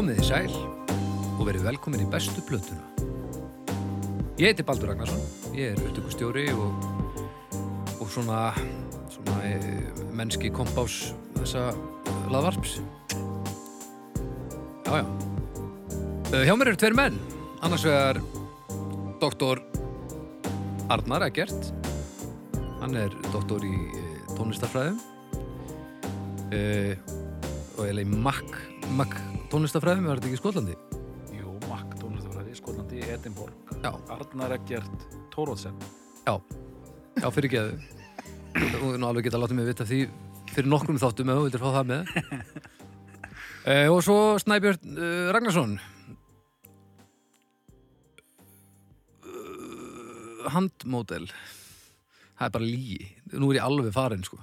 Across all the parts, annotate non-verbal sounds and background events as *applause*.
Komið í sæl og verið velkomin í bestu plötuna. Ég heiti Baldur Ragnarsson, ég er upptökustjóri og, og svona, svona e, mennski kompás þessa laðvarps. Já, já. Uh, hjá mér eru tveir menn, annars vegar doktor Arnar Eggert, hann er doktor í e, tónlistarfræðum og eiginlega í makk, makk tónlistarfræðum, var þetta ekki í Skotlandi? Jú, Makk, tónlistafræði, Skotlandi, Edinborg Já. Arnar Eggert Tórótsen Já, já fyrir geðu Þú nú alveg geta látið mig vita því fyrir nokkrum þáttum ef þú vildir fá það með. *laughs* E, Og svo Snæbjörn uh, Ragnarsson. Uh, Handmódel. Það er bara lígi Nú er ég alveg farin sko.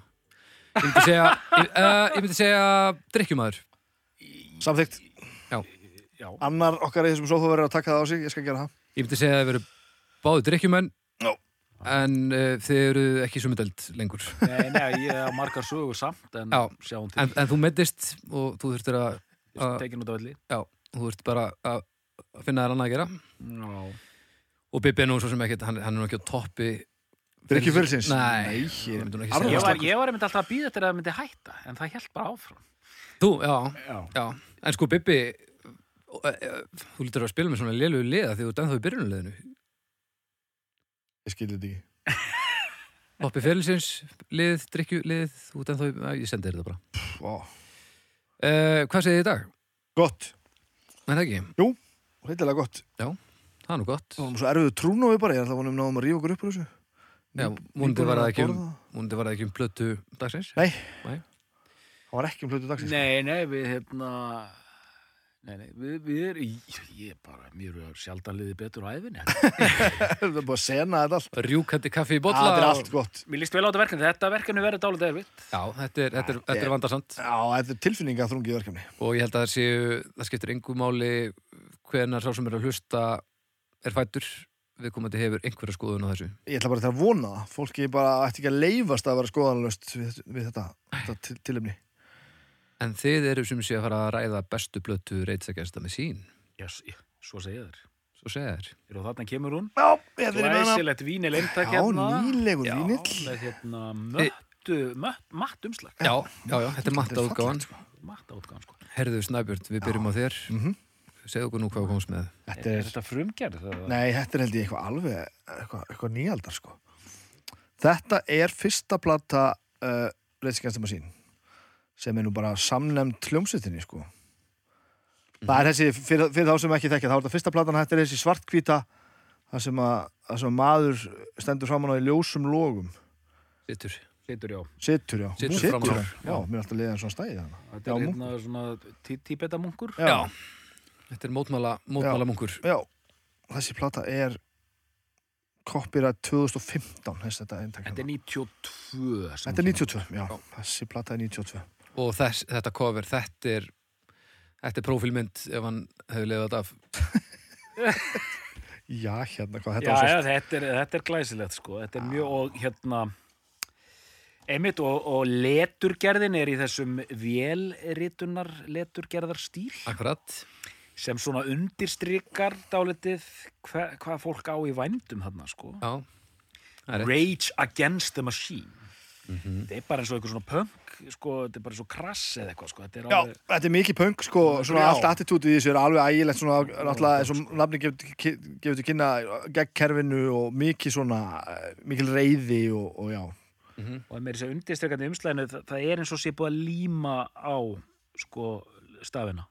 Ég myndi segja Ég, *laughs* uh, ég myndi segja drikkjumæður Samþygt. Já, Annar okkar í þessum sófa verður að taka það á sig, ég skal gera það. Ég myndi segja að þið veru báðu drikkjumenn Já. En uh, þið eru ekki sumudeld lengur nei, nei, ég hef margar sögur samt en Já. sjáum til en, en þú meddist og þú þurftir að að- Tekin út af velli Já, þú þurft bara að að finna þér annað að gera Já, og Bibi er nú svo sem ekkert, hann, hann er nú ekki á toppi Drikkjufölsins? Nei, Nei, ég myndi nú ekki Arnar segja ég það. var, ég var einmitt alltaf að býða þetta að það myndi hætta en það held bara áfram Þú, já, Já, já En sko Bibi þú lítur að spila með svona lélugu liða því þú ert ennþá í byrjunuleginu Ég skilði þetta ekki. *laughs* Hoppi félagsins, lið, drikkju, lið þú ert ennþá, í- Æ, ég sendi þér þetta bara uh, Hvað segir þið í dag? Gott. Er það ekki? Hittilega gott. Það er nú gott Það var nú svo erfiðu trúnói bara, ég er alltaf vonum náðum að rífa okkur upp úr þessu. Já, vonandi var það ekki um, vonandi var það ekki um plötu dagsins Nei. Nei. Það var ekki um hlutu dagsins. nei, nei, við hérna Nei, nei, við, við erum ég, ég bara, mér er sjaldan liði betur á æfinni það er að sena þetta allt. Rjúkandi kaffi í Það bolla er allt gott. Mér líst vel á þetta verkefni, þetta verkefni verður dálítið erfitt Já, þetta er, þetta er, þetta er vandarsamt Já, þetta er tilfinninga þrungið verkefni. og ég held að það séu, það skiptir engu máli hvenar sá sem er að hlusta er fættur viðkomandi hefur einhverja skoðun á þessu Ég ætla bara til að vona það. Fólki bara ætti ekki að leifast að vera skoðanlöst við, við þetta, þetta til, tilefni. En þið eru sem sé að fara að ræða bestu blötu reytsakesta með sín Já, s- já, svo segja þér svo segja þér Eru þarna kemur hún Já, ég ætla að reyna. Glæsilegt vínil eintak Já, hérna nýlegur Já, vínill. með hérna möttu, mött, matt umslag já, já, já, þetta er matta útgáfan sko. Matta útgáðan sko Herðu Snæbjörn, við byrjum á þér Mhm. segðu okkur nú hvað þú komst með Þetta Er er, þetta frumgerð? eða? nei, þetta er held ég eitthvað alveg, eitthvað, eitthvað nýaldar, sko. Þetta er fyrsta plata uh, Reitskjænstama sín sem er nú bara samnemnd hljómsveitinni, sko. Það er þessi, fyrir, fyrir þá sem ekki þekkja, þá er þetta fyrsta platan, þetta er þessi svartkvíta, það sem að, það sem að maður stendur framan á í ljósum logum. Sittur. Situr, já Sittur, já. Á. já. Já, mér er alltaf liðan svona stæði þannig. Þetta er hérna svona tí- tíbetamunkur Já. Þetta er mótmála, mótmála munkur Já, þessi plata er copyright 2015 þessi þetta er 92 sem Þetta er kemur. 92, já, þessi plata er 92 og þess, þetta cover, þetta er þetta er prófílmynd ef hann hefur leiðið þetta af. *laughs* Já, hérna, hvað þetta Já, já, þetta er, þetta er glæsilegt sko. Þetta er mjög og hérna einmitt og, og leturgerðin er í þessum vélritunar leturgerðar stíl akkurat. Sem svona undirstrykar dálitið hva, hvað fólk á í vændum þarna sko. Já. Rage Against the Machine þetta er bara eins og eitthvað svona punk sko, þetta er bara eins og krass eða eitthvað sko. þetta er Já, alveg, þetta er mikið punk, sko, svona allt attitútið í þessu er alveg ægilegt svona, náttúrulega, eins og nafni gefur til kynna gegn kerfinu og mikið svona, eh, mikil reyði og, og já, og með þess að undirstrykandi umslæðinu það, það er eins og sé búið að líma á sko stafina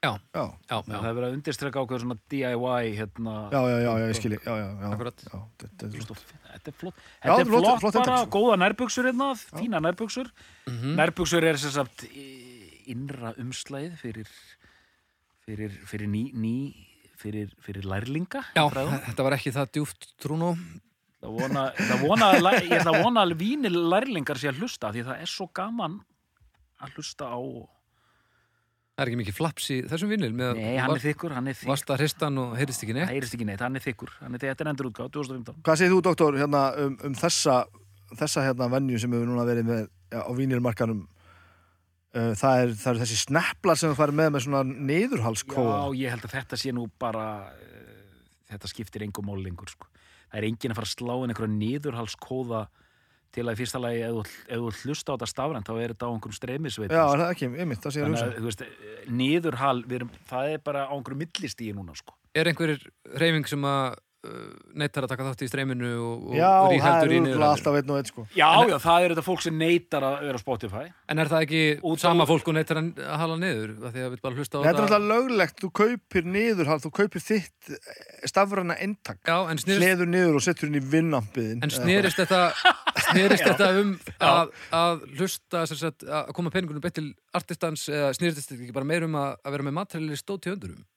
Já, já, já, það já, er verið að undirstryka ákveður svona DIY hérna já, já, já, já, ég skilji, já, já, já, já, þetta er er flott, Já, þetta er flott- flott, flott bara, sko. góða nærbuxur hérna, fína nærbuxur. Mhm. Nærbuxur er sem sagt í- innra umslæðið fyrir, fyrir, fyrir ný, ný fyrir, fyrir lærlinga. já fræðum. þetta var ekki það djúft trúnó Það vona, það vona, ég ætla að vona að vínil lærlingar sé að hlusta, því það er svo gaman að hlusta á. Það er ekki mikið flaps í þessum vinnil með Nei, hann er þykkur, hann er þykkur. Vast að hristan og heyrist ekki Það neitt heyrist ekki neitt, hann er þykkur. Hann er, þetta er endur útgáð, 2015. Hvað segir þú, doktor, hérna, um, um þessa, þessa hérna venju sem hefur núna verið með já, á vínilmarkanum uh, það, er, það er þessi sneplar sem þú farið með með svona niðurhalskóða Já, ég held að þetta sé nú bara uh, þetta skiptir engum mál lengur sko. það er enginn að fara að slá inn einhverja niðurhalskóða til að í fyrsta lagi ef þú, ef þú hlusta á þetta stafrænt þá er þetta á einhverjum streymisveit Já, er það ekki, einmitt, það sé ég að við erum, það er bara á einhverjum millistíi núna sko. Er einhver reyfing sem að neytar að taka þátt í streyminu og, og, Já, er í niður alltaf einn og einn sko. Já, já, það er þetta fólk sem neytar að vera á Spotify. En er það ekki Út sama fólk og neytar að hala niður af því að við bara hlusta á Þetta er alltaf löglegt, þú kaupir niðurhald þú kaupir þitt stafræna eintak. Já, en snýrist, hleður niður og setur inn í vinnampiðin en snýrist þetta snýrist *laughs* þetta um að, að hlusta sem sagt, að koma peningunum beitt til artistans eða snýrist þetta ekki bara meir um að, að vera með matræli stóð til öndurum?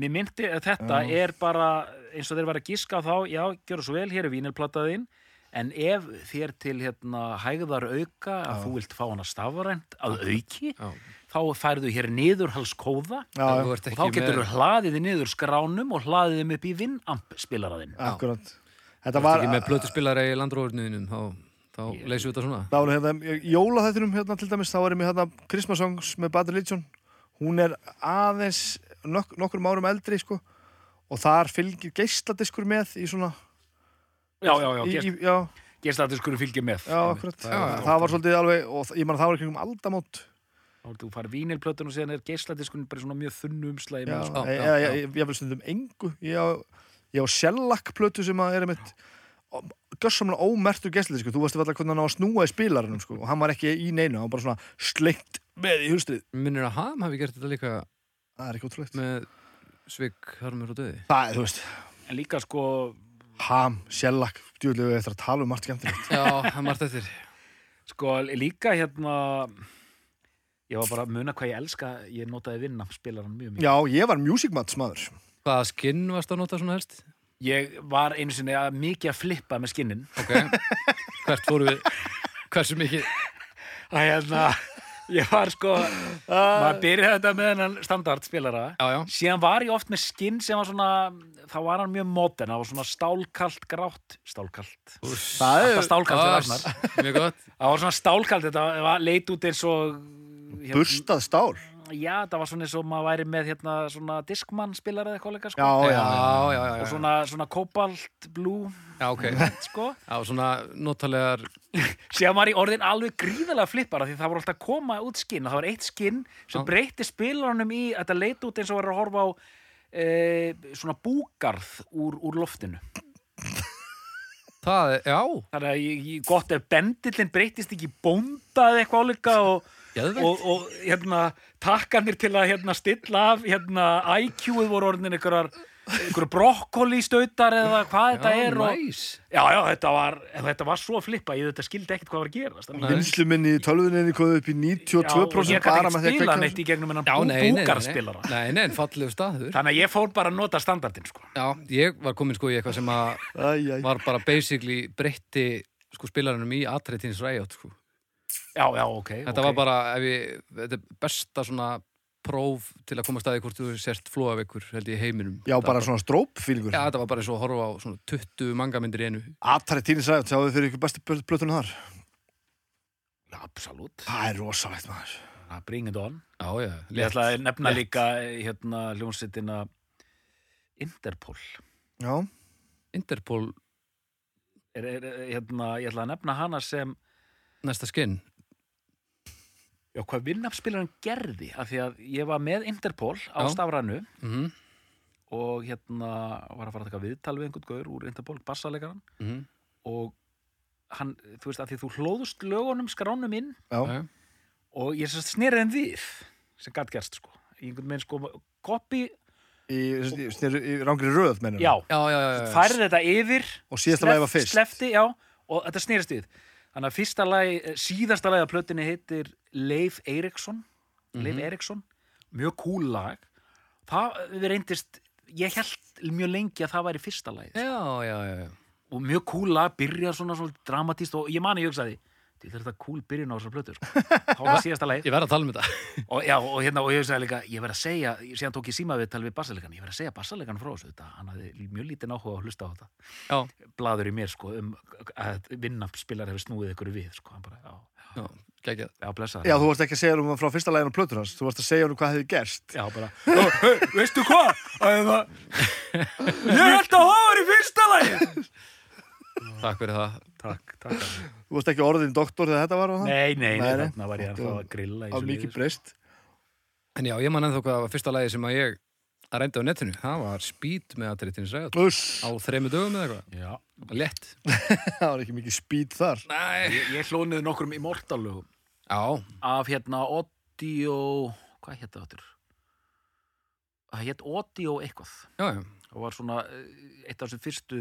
Mér myndi að þetta Já. er bara eins og þeir var að giska á þá, já, gjöru svo vel, hér er vínilplataðinn en ef þér til hérna hægðar auka að Já. þú vilt fá hana stafrænt að auki, Já. þá færðu hér niðurhalskóða Þú og þá getur með, þú hlaðið þið niður skránum og hlaðið þeim upp í vinnamp spilaraðinn. akkurat. Þú Þetta ert var, ekki með plötuspilari í landróðurnuðinum þá, þá Ég- leysum við þetta svona. Það var hérna, jólaþættinum hérna til dæmis, þá er ég með hérna Christmas Songs með Bad Religion hún er aðeins nok nokkur árum eldri sko og þar fylgir geisladiskur með í svona Já, já, já, í, já, gestadiskur fylgja með. já, akkurat. Já, já. það var svolítið alveg, og ég man að það var ekki um aldamót. Þá þú farið vínilplötun og síðan er gestadiskurinn bara svona mjög þunnu já, ég, já. ég, ég, ég vil stundum engu. Ég á, ég á Shellac plötu sem að er einmitt gössamlega ómertur gestladiskur, þú veist alltaf hvernig hann á að snúa í spilaranum sko, og hann var ekki í neinu, hann var bara svona slengt með í hulstrið, Minnir að Ham hafi gert þetta líka það er ekki ótrúlegt. með svik, harmur og döði það er, þú veist, En líka sko, ham, Shellac djúlega eftir að tala um margt skemmtilegt Já, það margt eftir sko líka hérna, ég var bara að muna hvað ég elska, ég notaði vinnamp spilaran mjög mikið. já, ég var music mats maður Hvaða skinn varst að nota svona helst? Ég var einu sinni að mikið að flippa með skinnin. Ok, hvert fóru við Hversu mikið Það hérna, ég var sko, maður byrjaði þetta með hennan standardspilara. Já, já, Síðan var ég oft með skinn sem var svona, þá var hann mjög modern, það var svona stálkalt grátt, stálkalt. það Alltaf er stálkalt fyrir Ragnar. Mjög gott Það var svona stálkalt, þetta var leit út eins og... hérna- burstað stál Já, það var svona eins og maður væri með hérna svona diskmann spilar eða eitthvað sko. já, Já, já, já, já, já, Og svona, svona kobalt blue, já ok *laughs* sko. Já, svona notalegar *laughs* Sér maður í orðin alveg gríðalega flippara því það voru alltaf að koma út skinn og það var eitt skinn sem breytti spilaranum í að þetta leit út eins og var að horfa á e, svona búgarð úr, úr loftinu. Það, er- já, Þannig að ég, ég, gott ef bendillin breytist ekki í bónda eða eitthvað álíka og, og, og hérna, takkanir til að hérna, stilla af hérna, IQ-ið voru orðin einhverjar einhverju brokkoli stautar eða hvað þetta er og, næs. Já, já, þetta var, þetta var svo flippa ég þetta skildi ekkert hvað var að gerast. Þannig að- vinslu minni í tölvuninni komið upp í Já, og 92% ég bara kann með ekki spila neitt í gegnum hennan Já, bú, nei, nei, nei, nei, búgarspilara nei, nei, en staður. Þannig að ég fór bara að nota standardin sko. Já, ég var komin sko í eitthvað sem að var bara basically breytti sko spilaranum í Atretins Riot sko. Já, já, ok Þetta ok. var bara, ef ég, þetta er besta svona próf til að koma að staði hvort þú sért flóaveikur held ég í heiminum. Já, bara var svona strópfílingur Já, þetta var bara eins og að horfa á svona 20 mangamyndir í einu. Atari Tínis Ræðt, sjáðu þið fyrir ykkur bestu plötunum þar? Absolutt, það er rosalegt maður. Bring it on. Já, já, ég ætla að nefna létt. líka hérna hljómsveitina Interpol. Já, Interpol. Er, er, er, hérna, ég ætla að nefna hana sem næsta skinn já, hvað vinnafspilarinn gerði af því að ég var með Interpol á Já. stafrænu mm og hérna var að fara að taka viðtal við einhvern gaur úr Interpol, bassalegaran -hmm. og hann, þú veist, að því þú hlóðust lögunum skránum inn já, og ég sérst snerið þeim við sem gætt gerst, sko. Í einhvern veginn, sko, koppi, í, í, í, í rángri röð mennum já, já, já, já, já. færði þetta yfir og síðasta lagi var fyrst. slefti, já, og þetta snerist við þannig að fyrsta lagi, eh, síðasta lagi af plötinni heitir Leif Eiríksson Leif Mhm. Eiríksson, mjög cool lag það reyndist ég held mjög lengi að það væri fyrsta lagi já, já, já, já. og mjög cool lag, byrjar svona, svona dramatíst og ég mani, ég hugsaði ég ætla þetta cool byrjun á þessar plötu sko. *laughs* þá var síðasta leið Ég verð að tala um þetta. Og, já, og, hérna, og ég sagði líka, ég verð að segja síðan tók ég síma við tal við bassalegan ég verð að segja bassalegan frá þessu þetta, hann hafði mjög lítið áhuga að hlusta á þetta. Já, blaður í mér sko um að vinna spilar hefur snúið ykkur við sko, hann bara, já, já, já, blessa Já, þú varst ekki að segja um frá fyrsta læginu plötur hans Þú varst að segja um hvað hefði gerst. Já, bara, "Ó, hey, veistu hvað? Að það, ég held að *laughs* Takk fyrir það. Takk, takk Þú varst ekki orðin doktor þegar þetta var og það nei, nei, nei, Nei, þarna var ég að, að grilla þessu mikið liði, breyst. En já, ég man ennþá hvað var fyrsta lagi sem að ég að reynda á netinu. Það var Speed með Atritin Sægat Uss, á þremu dögum eða eitthvað? Sko. Lett *laughs* það var ekki mikið speed þar. Nei. Ég, ég hlóniði nokkrum immortal-lögum. Já, af hérna audio hvað hétt það áttur það hétt audio eitthvað. Já, já, það var svona eh, eitt af þessum fyrstu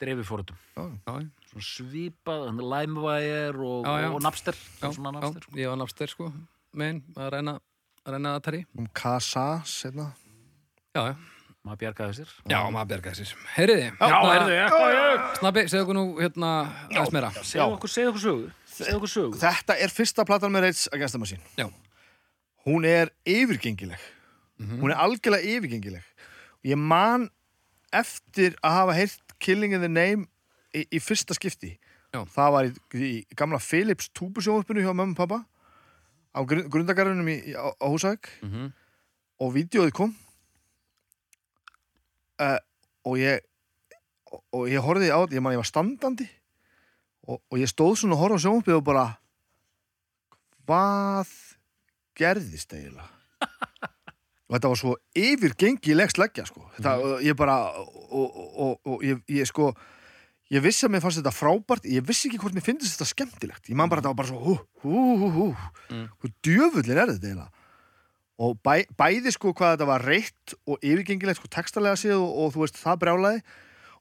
dreififórutum. Já, já, svona svipað, LimeWire og, og Napster Napster sko. já Ég var nafster sko. Mein, að reyna að reyna Atari. Um kassa, setna Já, já, maður bjargaði sér. Já, maður bergaði sér. Heyriði, já, Snabbi, segðu okkur nú hérna aðeins meira. Segðu okkur, segðu okkur sögu. Segðu okkur sögu. Þetta er fyrsta platan með Rage Against the Machine. Já. Hún er yfirgengileg. Mhm. Hún er algjörlega yfirgengileg. Ég man eftir að hafa heyrt Killing in the Name í, í fyrsta skipti Já. Það var í, í gamla Philips túbusjónvarpinu hjá mömmu og pappa á grun, grundagarðunum á, á Húsæk Mhm. og vídeoið kom uh, og ég og, og ég horfði á þetta, ég man ég var standandi og, og ég stóð svona að horfa á sjónvarpið og bara hvað gerðist eiginlega *laughs* og þetta var svo yfirgengileg sleggja sko. Og ég bara og, og, og, og ég, ég sko ég vissi að mér fannst þetta frábært. Ég vissi ekki hvort mér finnst þetta skemmtilegt. Ég man bara þetta var bara svo hú, hú, hú, hú. Mm. hvað djöfullin er þetta eiginlega. Og bæ, bæði sko hvað þetta var reitt og yfirgengilegt sko textalega séð og, og þú veist það brjálaði.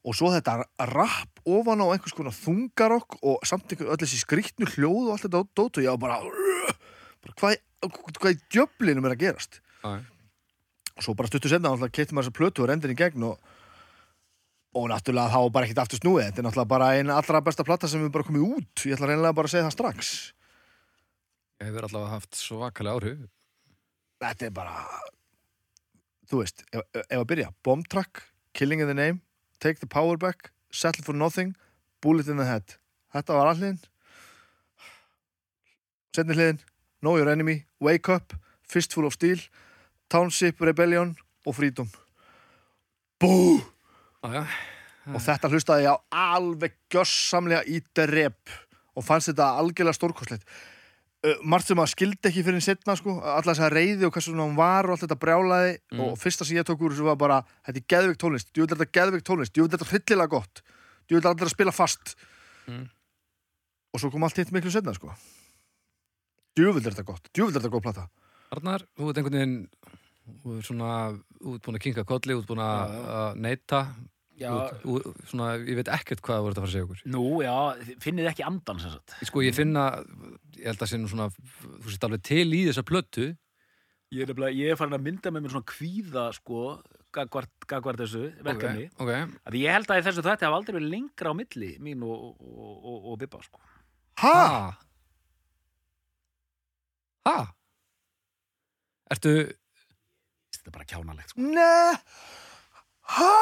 Og svo þetta rapp ofan á einhvers konar þungarokk og samt einhver öll þessi skrýtnu hljóð og allt þetta dót og ég var bara, bara hvað, hvað í djöflinum er að gerast? Og svo bara stuttu senna náttúrulega keitti maður þessa plötu og rendir í gegn og, og náttúrulega þá bara ekkert aftur snúið. Þetta er náttúrulega bara eina allra besta plata sem við bara komið út. Ég ætla reynilega bara að segja það strax. Ég hefur allavega haft svakalega áhrif. Þetta er bara þú veist, ef, ef að byrja Bomb Track, Killing in the Name Take the Power Back, Settle for Nothing Bullet in the Head. Þetta var alliðin setni hliðin, Know Your Enemy Wake Up, Fistful of Steel Township, Rebellion og Freedom. Bú! Já, já, og þetta hlustaði ég á alveg gjössamlega í drep og fannst þetta algjörlega stórkostlegt. Uh, margt sem að skildi ekki fyrir setna sko, alla þess að reyði og hvað svona hún var og allt þetta brjálaði Mm. og fyrsta sem ég tók úr þessu var bara þetta er geðveikt tónlist, djúvill er þetta geðveikt tónlist. Djúvill er þetta hryllilega gott. Djúvill er allir að spila fast. Mm. og svo kom allt hitt miklu setna sko. Djúvill er þetta gott, djúvill er þetta góð plata. Arnar, þú ert einhvern veginn þú ert svona, þú ert búin að kinka kolli þú ert búin að ert- þú, svona, ég veit ekkert hvað þú ert að fara að segja okkur nú, já, finnið ekki andan Sko, ég finna, ég held að sé nú svona þú sést alveg til í þessa plötu Ég er, nefnilega, ég er farin að mynda með mér svona kvíða sko, gagvart, gagvart þessu verkefni. Ok, okay. Að ég held að þessu þetta hafa aldrei verið lengra á milli mín og, og, og, og Bibba sko. Ha? Ha? Ertu, Þetta er bara kjánalegt sko. ne ha?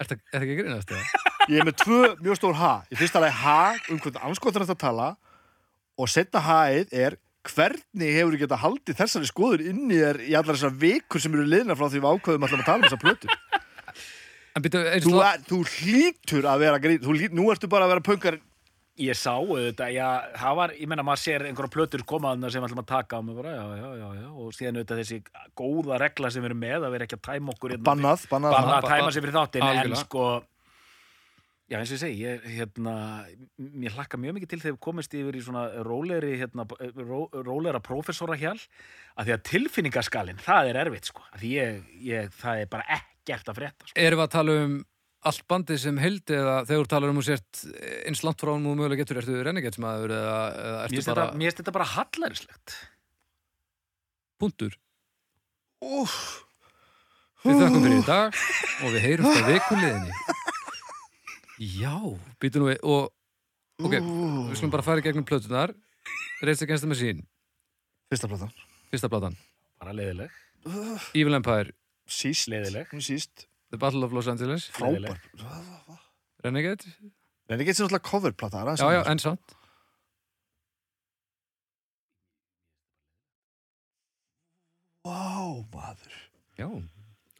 ertu, ertu ekki grínast það? *laughs* Ég er með tvö mjög stór ha. Í fyrsta lagi ha, um hvernig anskotur þetta að tala og setna ha-ið er hvernig hefur þú getað haldið þessari skoður inni þér í allar þessar vikur sem eru liðna frá því við ákveðum allar að tala um þessa plötu. En byrju, eins Þú, er, þú hlýtur að vera grín, þú nú ertu bara að vera pönkar. Ég sá auðvitað, já, það var, ég menna maður sér einhverja plötur komaðna sem við ætlum að taka á mig bara, já, já, já, já, og síðan auðvitað þessi góða regla sem við erum með, að vera ekki að tæma okkur hérna Bannað, bannað. banna Ba- að tæma sér fyrir þáttin en sko já eins og ég segi ég, hérna, mér hlakka mjög mikið til þegar við komist yfir í svona rólegri hérna, ró, rólegra prófessora hjál að því að tilfinningaskalinn það er erfitt sko að því ég, ég, það er bara ekkert að frétta sko. Allt bandið sem hildi eða þegar þú talar um og sért eins langt frá hún og mögulega getur, ertu renegetsmaður eða, eða mér ertu finnst bara þetta, mér finnst þetta bara hallærislegt punktur? Úf. Við þakkum fyrir í dag og við heyrumst á vikuleginni. Já, býtu nú við og Ok, við skulum bara fara í gegnum plötunar Rage Against the Machine, Fyrsta platan. fyrsta platan bara leiðileg, Evil Empire, Síst. Leiðileg. Hún síst. The Battle of Los Angeles Frábær. Renegade, En ekki sem náttúrulega coverplata. er já já, aðeins en samt Vá, maður. Já,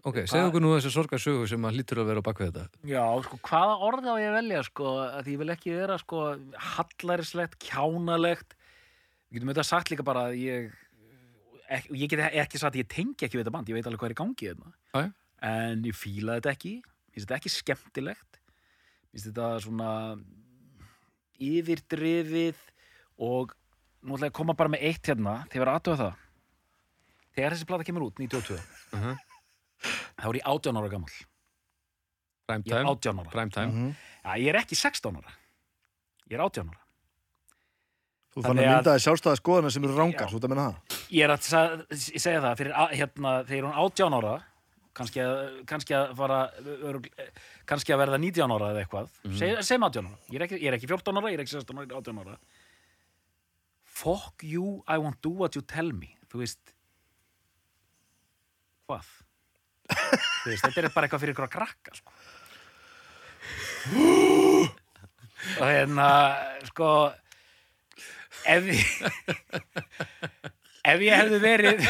ok, segðu okkur nú þessu sorgarsögu sem að hlýtur að vera á bakvið þetta Já, sko, hvaða orð á ég að velja, sko, að ég vil ekki vera, sko, hallaриslegt, kjánalegt. Við getum auðvitað sagt líka bara að ég, ekki, ég get ekki sagt að ég tengi ekki við þetta band, ég veit alveg hvað er í gangi hérna. En ég fíla þetta ekki, mér finnst þetta ekki skemmtilegt, mér finnst þetta svona yfirdrifið og nú ætla ég að koma bara með eitt hérna, þegar að aðtöða það. Þegar þessi plata kemur út, 92, uh þá er ég 18 ára gammal. Prime Ég er time, 18 ára. prime time Mhm. Já, ég er ekki 16 ára. Ég er 18 ára. Þú fann Þannig að að- mynda þér sjálfstæða skoðana sem eru rángar, þú ert að menna það. Ég er að ég segja það, fyrir hérna, þegar hún 18 ára, kannski að, kannski að fara, kannski að verða 19 ára eða eitthvað, mm. Seg, segjum 18 ára. Ég er, ekki, ég er ekki 14 ára, ég er ekki 16 ára, ég er 18 ára. Fuck you, I won't do what you tell me. Þú veist, hvað? Þú veist, þetta er bara eitthvað fyrir ykkur að krakka, sko. Og hérna, sko, ef ef ég hefði verið,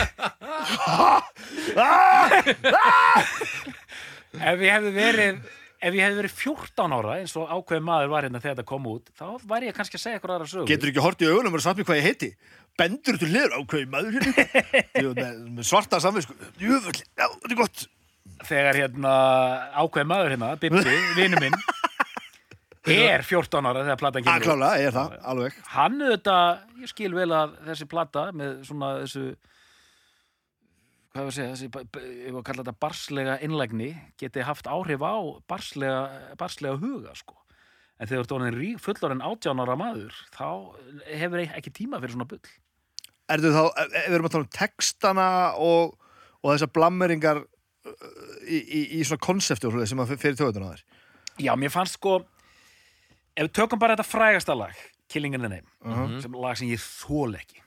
ef ég hefði verið, ef ég hefði verið 14 ára, eins og ákveðin maður var hérna þegar þetta kom út, þá væri ég kannski að segja eitthvað aðra sögu. Getur ekki hort í augunum og sagt mér hvað ég heiti? Bendur til hliður ákveði maður hérna. *laughs* Með, svarta samvinsku. Jöfull, já, þetta er gott. þegar hérna ákveð maður hérna, Bibbi, vinnu minn er 14 ára þegar platan kemur út. klála, ég er það, alveg. hann auðvitað, ég skil vel að þessi plata með svona þessu hvað var að segja, þessi b- ef að kalla þetta barslega innlægni geti haft áhrif á barslega, barslega huga sko en þegar þú ert orðin fullorinn 18 ára maður þá hefur ekki tíma fyrir svona bull Ertu þá, ef ef við erum að tala um textana og, og þessar blammeringar í, í, í svona svoleiðis sem að fyrir töðuna þær. Já, mér fannst sko ef við tökum bara þetta frægasta lag Killing in the Name, Mhm. sem lag sem ég þól ekki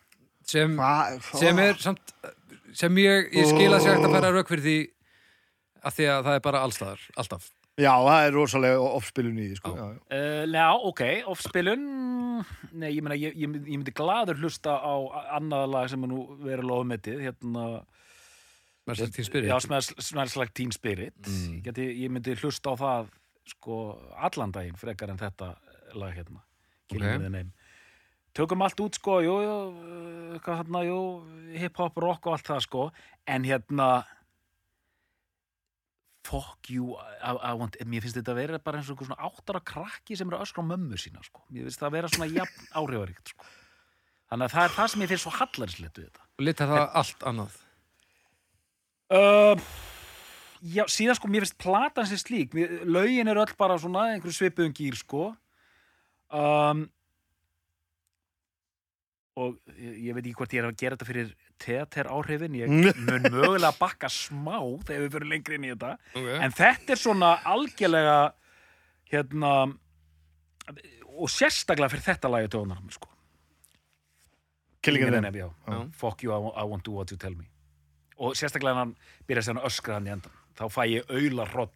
sem, Hva- sem er samt sem ég, ég skil að sé hægt að færa rauk fyrir því að því að það er bara allstaðar, alltaf Já, það er rosalega offspilun í því, sko. Já. Uh, já, ok, offspilun Nei, ég meina, ég, ég, myndi- ég myndi gladur hlusta á annað lag sem er nú verið lofumetið, hérna Mercy Teen Spirit Já, Smells Like Teen Spirit Mm. ég, geti, ég myndi hlusta á það sko allan daginn frekar en þetta lag hérna Killing Ok. in the Name Tökum allt út sko, jú, jú, hérna, jú, hip-hop, rock og allt það sko, en hérna fuck you I, I want, mér finnst þetta að vera bara eins og svona áttara krakki sem eru öskra á mömmu sína sko. mér finnst það að vera svona jafn *laughs* áhrifaríkt sko. þannig að það er það sem ég finnst svo hallarinslegt við þetta og litar það allt annað uh, já, síðan sko mér finnst platan sem slík, mér, lögin eru öll bara svona einhverju svipuðum gýr sko um, og ég, ég veit ekki hvort ég er að gera þetta fyrir teater áhrifin, ég *laughs* mun mögulega bakka smá þegar við fyrir lengri inn í þetta okay. En þetta er svona algjörlega hérna og sérstaklega fyrir þetta lagi tónar sko. Killing in the Name, Name. já. Fuck you, I I won't do what you tell me og sérstaklega hann byrja að öskra hann í endan þá fæ ég auðla hroll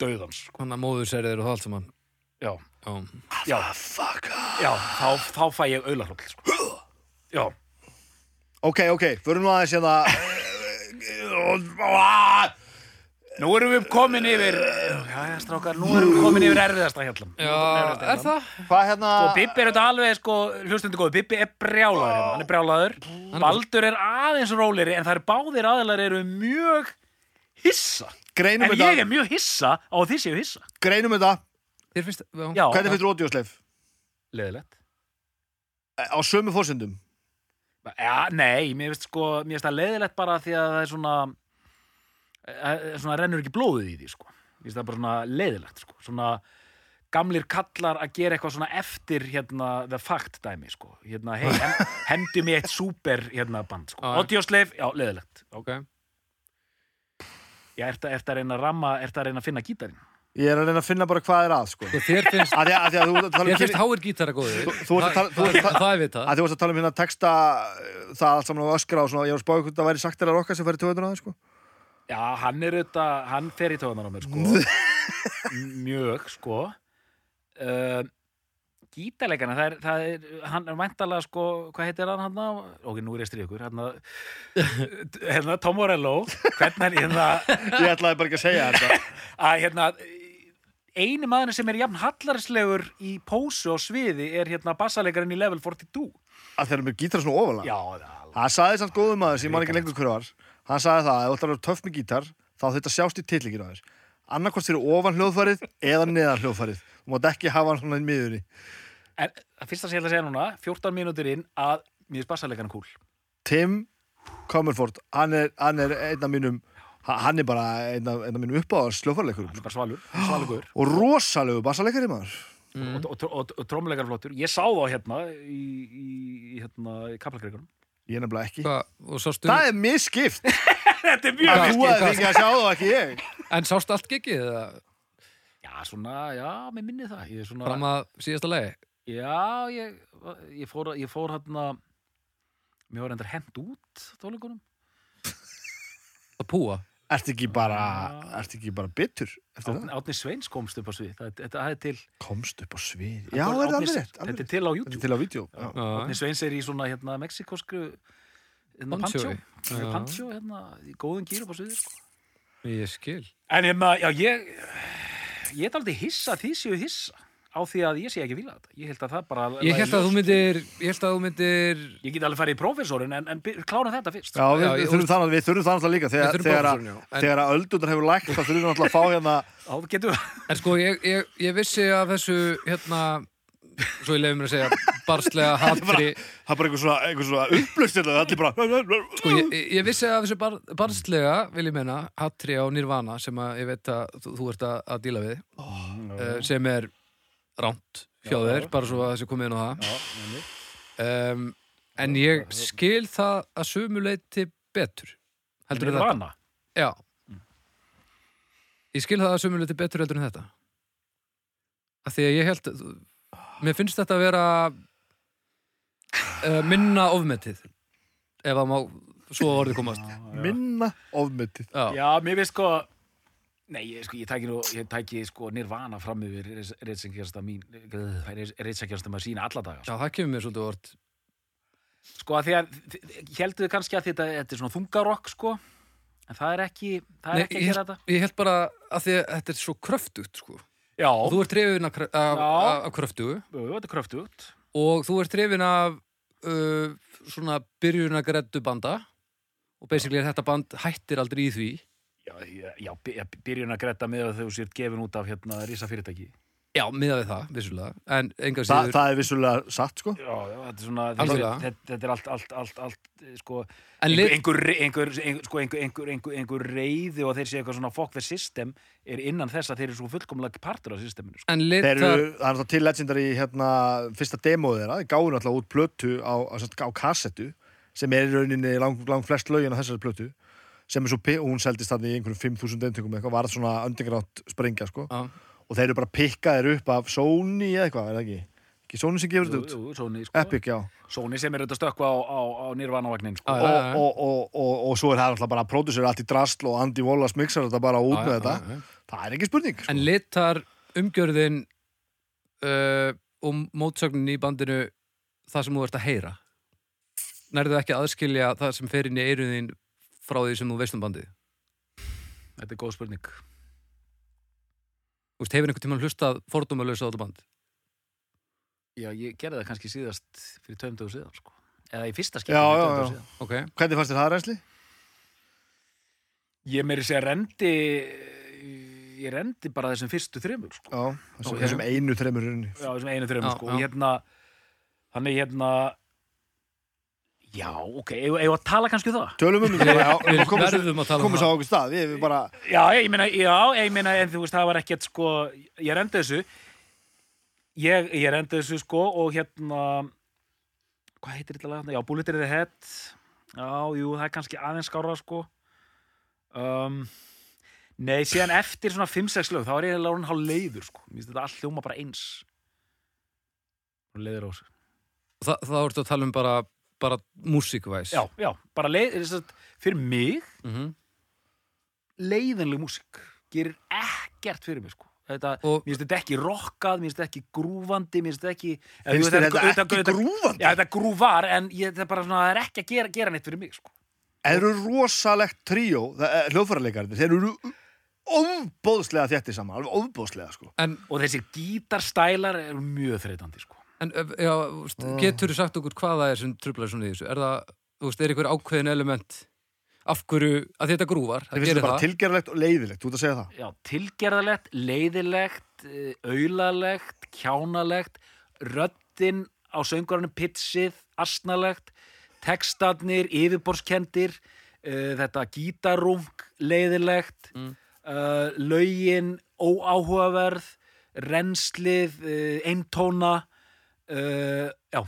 döðans sko. Þannig að móðurserðir og það allt saman. Já, Já, já, já þá, þá fæ ég auðla hroll sko. *gasps* já, Ok, ok, förum nú aðeins hérna. Nú erum við komin yfir já, já, strákar, nú erum við komin yfir erfiðasta hjallam Já er það? Hvað hérna Og Bibbi er þetta alveg, sko, hlustundu góði, Bibbi er brjálaður hérna, hann er brjálaður. Baldur er aðeins róleri, en það er báðir aðilar eru mjög hissa. Greinum En ég er þetta mjög hissa á að þið séu hissa. Greinum þetta Þér finnst, já, Já, Hvernig finnst Ródiósleif? leðilegt. Á sömu fórsendum Já, nei, mér finnst sko, mér finnst það leðilegt bara því að það er svona, eh, svona rennur ekki blóðið í því, sko. Mér finnst það bara svona leðilegt, sko. Svona gamlir kallar að gera eitthvað svona eftir hérna the fact dæmi, sko. Hérna, hei, hem, *laughs* hendi mér eitt super hérna band, sko. Já. Audiosleif, já, leðilegt. ok Já, ert að, ert að reyna að ramma, ert að reyna að finna gítarinn? Ég er að reyna að finna bara hvað er að, sko. Sko, þér finnst, Að því að, að, þú ert að tala um þér finnst háir gítara góðir. Þú- þú ert að tala- þú ert að Það það er við það. að þú varst að tala um hérna texta uh, það allt saman á öskra og svona, ég var að spáði hvernig það væri sagt að rokka sem færi 200 á það, sko. Já, hann er auðvitað, hann fer í töðunar á mér, sko. *laughs* Mjög, sko. Uh, Gítarleikana, það er, það er, hann er væntalega, sko, hvað heitir hann hann? Ok, nú er ég stríð ykkur, hérna, *laughs* hérna, Tom Morello, hvernig er hérna, Ég ætlaði bara ekki að segja þetta. *laughs* að hérna, eini maður sem er jafn hallarislegur í pósu á sviði er hérna bassalegarinn í level 42. Að þeir eru með gítar svona ofalega. Já, það. Það sagði samt góðum maður sem ég man ekki lengur hver var. Hann sagði það, ef þú ætlar að vera töff með gítar, þá þetta sjást í tillingin á þér. Annarkvort fyrir ofan hljóðfarið eða neðan hljóðfarið. Mátt ekki hafa hann svona í miðunni. En það fyrsta sem ég ætla að segja núna, 14 mínútur inn, að mér er bassalegarinn cool. Tim Comerford, hann er, hann er einn af mínum, ha- hann er bara einn af, einn af mínum uppáðars hljóðfarleikurum. Hann er bara svalur, *gasps* svalugur. Og rosalegu bassaleikari maður. og, og, og, og trómulegar flottur ég sá þá hérna í, í, í hérna í kaplakreikunum Ég er nefnilega ekki. Og sástu, Það er misskipt. *laughs* þetta er mjög þú hefði fengið að sjá það og ekki ég. en sástu allt eða já svona, já, mér minni það ég er svona, fram að síðasta lagi? já, ég, ég fór ég fór hérna mér var endur hent út tónleikunum Að púa? Ertu ekki bara, ertu ekki bara bitur eftir Átni, það? Átni Sveins komst upp á svið það, þetta það er til Komst upp á svið. það Já, er það Árni- alveg rétt. þetta er til á Þetta er YouTube til á. Já. Átni Sveins er í svona hérna mexikoskru hérna Pancho. Pancho hérna í góðum gýr upp á sviði sko. Ég skil. En hérna, já, ég ég er aldrei hissa að því séu hissa á því að ég sé ekki fíla þetta. Ég held að það bara Ég held að þú myndir, ég held að þú myndir, Ég get alveg farið í prófessorin en, en klára þetta fyrst. Já, við, Já, við, þurfum það, við þurfum það náttúrulega líka þegar, þegar, að, já. En- þegar að öldundar hefur lægt þá þurfum við náttúrulega að fá hérna *laughs* við... en sko ég, ég, ég vissi að þessu, hérna, svo ég leiði mér að segja, barslega hatri, það er bara einhver svona, einhver svona upplust þetta, allir bara sko ég, ég vissi að þessu bar, barslega, vil ég meina, hatri á Nirvana sem að ég veit að þú, þú ert að, að díla við, uh, sem er ránt já. bara svo að þessi komið inn á það. Já. Um, en ég skil það að sumuleiti betur. Heldur En þetta? Já. Ég skil það að sumuleiti betur heldur en þetta. Af því að ég held, mér finnst þetta að vera uh, minna ofmetið, ef það má svo orðið komast. minna ofmetið Já. Já, mér finnst sko... Nei, ég, sko, ég tæki, nú, ég tæki sko nirvana fram yfir reytsengjasta mín, reytsengjasta maður sína alla daga. Já, það kemur mér svolítið orð. Sko að því að, heldur þið kannski að þetta, þetta er svona þungarokk, sko, en það er ekki, það er Nei, ekki að gera þetta. ég held bara að því að þetta er svo kröftugt, sko. Já, Og þú ert trefin af, af, Já. af, af kröftugu Jú, þetta er kröftugt. og þú ert trefin af uh, svona byrjunagreddu banda og basically er þetta band hættir aldrei í því. Já, já, já, by- já, byrjun að gretta með að þau sér gefin út af hérna rísa fyrirtæki. Já, miðað við það, vissulega. En enga Þa, síður... það er vissulega satt sko. Já, já, þetta er svona, þetta, þetta, þetta er allt, allt, allt, allt, eh, sko, einhver, einhver, einhver, sko, einhver, einhver, einhver, einhver reyði og þeir séu eitthvað svona fuck the system er innan þess að þeir eru svo fullkomlega partur af systeminu, sko. En Þeir litar... eru, það er náttúrulega til legendary hérna, fyrsta demóð þeirra, þeir gáðu náttúrulega út plötu á, á, á kassettu sem er í rauninni lang, lang flest lögin á þessari plötu sem er svo, og hún seldist þarna í einhverjum 5.000 eintökum eitthvað, var svona underground sprengja sko, Já, og þeir eru bara pikkaðir upp af Sony eða eitthvað, er það ekki? Ekki Sony sem gefur þetta út? jú, Sony, sko. Epic, já. Sony sem er auðvitað stökkva á, á, á nýrvanavagnin, sko. Já, já, já. Og, og, og, og, og svo er það náttúrulega bara pródusir allt í drastl og Andy Wallace mixar þetta bara út Já, með já, þetta. Það er ekki spurning. Sko. En litar umgjörðin uh, og mótsögnin í bandinu það sem þú ert að heyra? Nærðu ekki að aðskilja það sem fer inn í eiruðin frá því sem þú veist um bandið? Þetta er góð spurning. Þú veist, hefur einhvern tímann hlustað fordómalösa á þetta band? Já, ég gerði það kannski síðast fyrir tveim dögur síðan, sko. Eða í fyrsta já, fyrir já. síðan. Ok. Hvernig fannst þér það reynsli? Ég meiri segja rendi, ég rendi bara þessum fyrstu þremur, sko. Já, þessum, Ok. þessum einu þreymur rauninni. Já, þessum einu þremur, Já, sko. já. Og hérna, þannig hérna, já, ok, eigum við að tala kannski um það? Tölum um þetta, já, *laughs* Við komum svo- verðum að tala um komum svo á það. okkur stað, við við bara, Já, ég meina, já, ég meina, en þú veist, það var ekkert, sko, ég rendi þessu, ég, ég rendi þessu, sko, og hérna, hvað heitir þetta lag? Já, Bullet in the Head, já, jú, það er kannski aðeins skára, sko. Um, Nei, síðan eftir svona 5-6 lög þá er ég orðinn hálf leiður sko. Mér finnst þetta allt hljóma bara eins og leiður á sig Þa, þá ertu að tala um bara, bara músíkvæs. Já, já, bara leið, að fyrir mig Mm leiðinleg músík gerir ekkert fyrir mig sko. þetta, Og- mér finnst þetta ekki rockað mér finnst þetta ekki grúfandi mér finnst þetta ekki Finnst þetta ekki grúfandi? grúfandi? Já, þetta grúvar, en ég, þetta er bara svona það er ekki að gera, gera neitt fyrir mig sko. Þeir eru rosalegt tríó, hljóðfærarleikarnir, þeir eru ofbóðslega þétti saman, alveg ofbóðslega, sko. En, og þessi gítarstælar eru mjög þreytandi sko. En já, veist, getur þú sagt okkur hvað það er sem trublar svona í þessu? Er það, þú veist, er einhver ákveðin element af hverju, að þetta grúvar, það finnst gerir þetta bara það? tilgerðilegt og leiðilegt, þú ert að segja það. Já, tilgerðalegt, leiðilegt eh, aulalegt, kjánalegt röddin á söngurinn pitsið, asnalegt textarnir, yfirborskendir uh, þetta gítarrung leiðilegt Mm. uh, lögin óáhugaverð renslið uh, eintóna uh, já,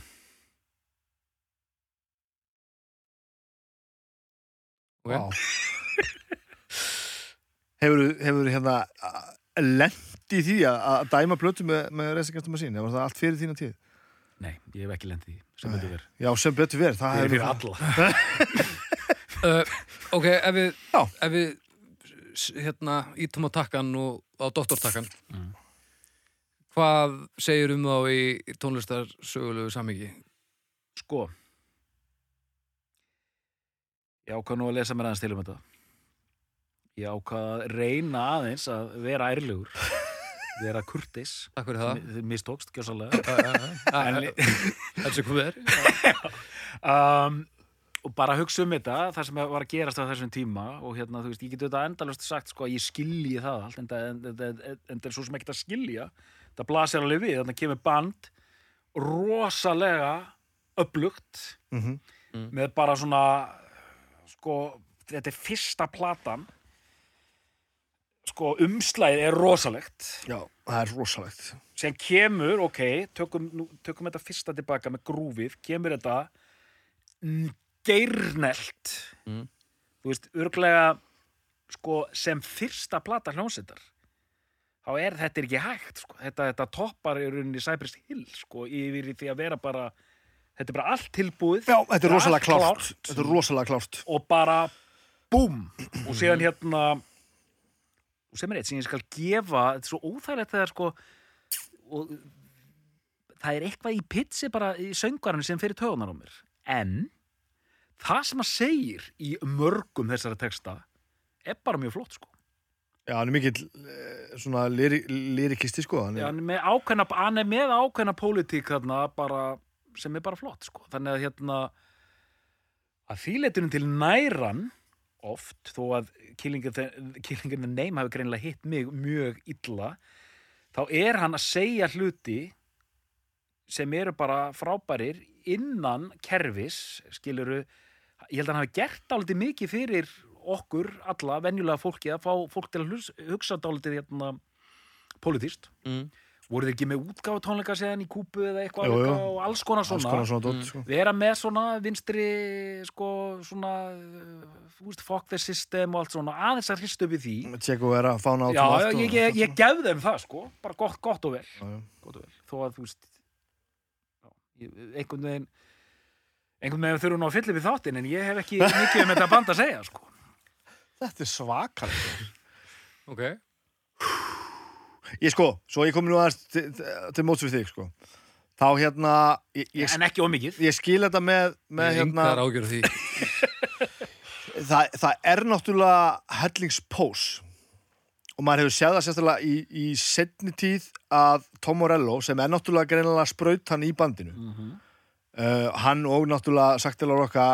Ok. Vá. hefur hefur hérna lent í því að, dæma plötu með, með reysingastum að sín, var það allt fyrir þína tíð? nei, ég hef ekki lendið því sem þetta verið, Já, sem betur verið, það er fyrir alla Uh, *laughs* ok, ef við, ef við hérna, ítum á takkan og á doktortakkan Mm. Hvað segir um þá í tónlistar sögulegu samhengi? Sko. Ég ákvað nú að lesa mér aðeins til um þetta. Ég ákvað að reyna aðeins að vera ærlegur *laughs* vera kurteis. Takk fyrir það. Þið mistókst, gjössalega *laughs* En En, þessu komið er *laughs* um, og bara hugsa um þetta það sem var að gerast á þessum tíma og hérna, þú veist, ég get auðvitað endalust sagt sko, að ég skilji það allt en það það er svo sem ekki að skilja það blasir alveg við, þannig að kemur band rosalega upplugt Mhm. með bara svona sko, þetta er fyrsta platan sko, umslæðið er rosalegt Já, það er rosalegt. sem kemur, ok, tökum, nú, tökum þetta fyrsta tilbaka með grúfið, kemur þetta mm, geirnelt Mm. þú veist, örglega sko, sem fyrsta plata hljónsettar þá er þetta er ekki hægt sko. þetta, þetta toppar í rauninni Cypress Hill sko, yfir því að vera bara þetta er bara allt tilbúið Já, þetta er rosalega klárt. Þetta er rosalega klárt. og bara búm og síðan hérna og sem er eitt sem ég skal gefa þetta er svo óþægilegt þegar sko og það er eitthvað í pitsi bara í söngvarinu sem fyrir tögunar á mér en það sem að segir í mörgum þessara texta er bara mjög flott sko Já, hann er mikill eh, svona lyrikisti, sko. Hann Já, er, hann er með ákveðna, hann er með ákveðna pólitík þarna bara, sem er bara flott sko. þannig að hérna að þýleitunum til næran oft, þó að killingin neym hafi greinilega hitt mig mjög illa þá er hann að segja hluti sem eru bara frábærir innan kerfis skiluru, ég held að hann hafi gert dálítið mikið fyrir okkur alla, venjulega fólki að fá fólk til að hlus- hugsa dálítið hérna pólitíst mm. voru þeir ekki með útgáfu tónleika séðan í kúpu eða eitthvað Jú, jú. og alls konar alls svona, konar svona dótt, Mm. sko. vera með svona vinstri sko svona uh, veist, fuck the system og allt svona aðeins að hristu upp í því vera, já, og- ég, ég, ég gef þeim það sko bara gott, gott og vel, Já, já. gott og vel. þó að þú veist ég, einhvern veginn einhvern veginn þurfum nú að fylla við þáttinn en ég hef ekki mikið um þetta band að segja sko Þetta er svakalegt. Ok. Ég sko, svo ég kom nú aðeins til, til móts við þig, sko. Þá hérna, ég, ég, en ekki ómikið ég skil þetta með, með hérna, Engar ágjör því. *laughs* Það, það er náttúrulega hellingspós. Og maður hefur séð það sérstaklega í, í setni tíð að Tom Morello sem er náttúrulega greinilega spraut hann í bandinu mm uh, hann og náttúrulega Saktilar Rokka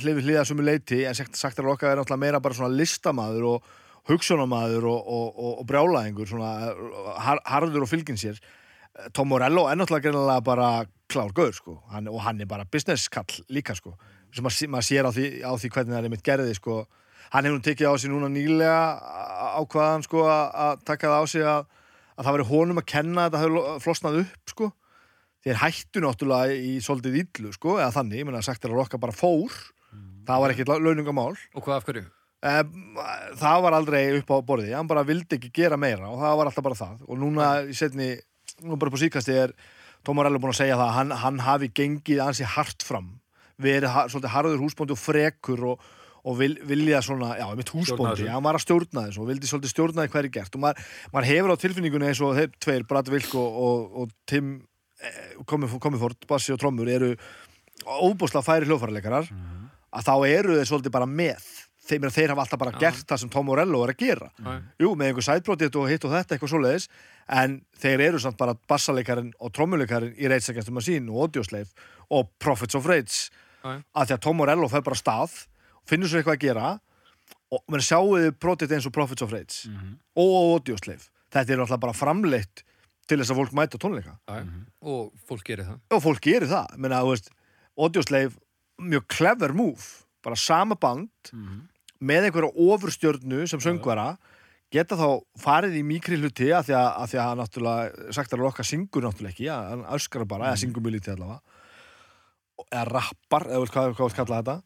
hlifið hliða sumu leiti en Saktilar Rokka er náttúrulega meira bara svona listamaður og hugsunamaður og, og, og, og brjálæðingur svona uh, har, harður og fylgin sér. Uh, Tom Morello er náttúrulega greinilega bara klár gaur sko. Hann, og hann er bara business kall líka sko. Sem maður, maður sér á því, á því hvernig það er mitt gerði sko. Hann hefur tekið á sig núna nýlega ákvaðan sko að taka það á sig að, að það veri honum að kenna þetta hefur flosnað upp sko þeir hættu náttúrulega í svolítið illu sko eða þannig, ég meina sagt er að rokka bara fór. Það var ekkert launungamál Og hvað af hverju? um, það var aldrei upp á borði hann bara vildi ekki gera meira og það var alltaf bara það. Og núna í setni nú bara på síkasti er Tom Morello búin að segja það að hann, hann hafi gengið ansi hart fram verið ha, svolítið harður húsbóndi og frekur og, og vil, vilja svona, já, mitt húsbóndi. hann var að stjórna þessu og vildi svolítið stjórna því hverju gert. Og maður, maður hefur á tilfinningunni eins og þeir tveir, Brad Wilk og, og, og Tim eh, Comifort, bassi og trommur eru óbúslega færi hljóðfæraleikarar að þá eru þeir svolítið bara með þeim að þeir hafa alltaf bara Já. gert það sem Tom Morello er að gera Já. jú, með einhver sætbrótið og hitt og þetta eitthvað svoleiðis en þeir eru samt bara bassaleikarin og trommuleikarin í Rage Against the Machine og Audioslave og Prophets of Rage Já. að því að Tom Morello fer bara stað finnur svo eitthvað að gera og menn sjáuðu brotið eins og Prophets of Rage Mhm. og Audioslave þetta er alltaf bara framleitt til þess að fólk mæta tónleika. Já, og fólk gerir það. Og fólk gerir það. Menna, þú veist, Audioslave mjög clever move. Bara sama band Mhm. með einhverja ofurstjörnu sem söngvara geta þá farið í mikri hluti að því að, að, því að hann náttúrulega sagt að lokka syngur náttúrulega ekki, að hann öskar bara eða syngur mjög lítið allavega. Eða rappar, eða hvað, hvað þú kalla þetta.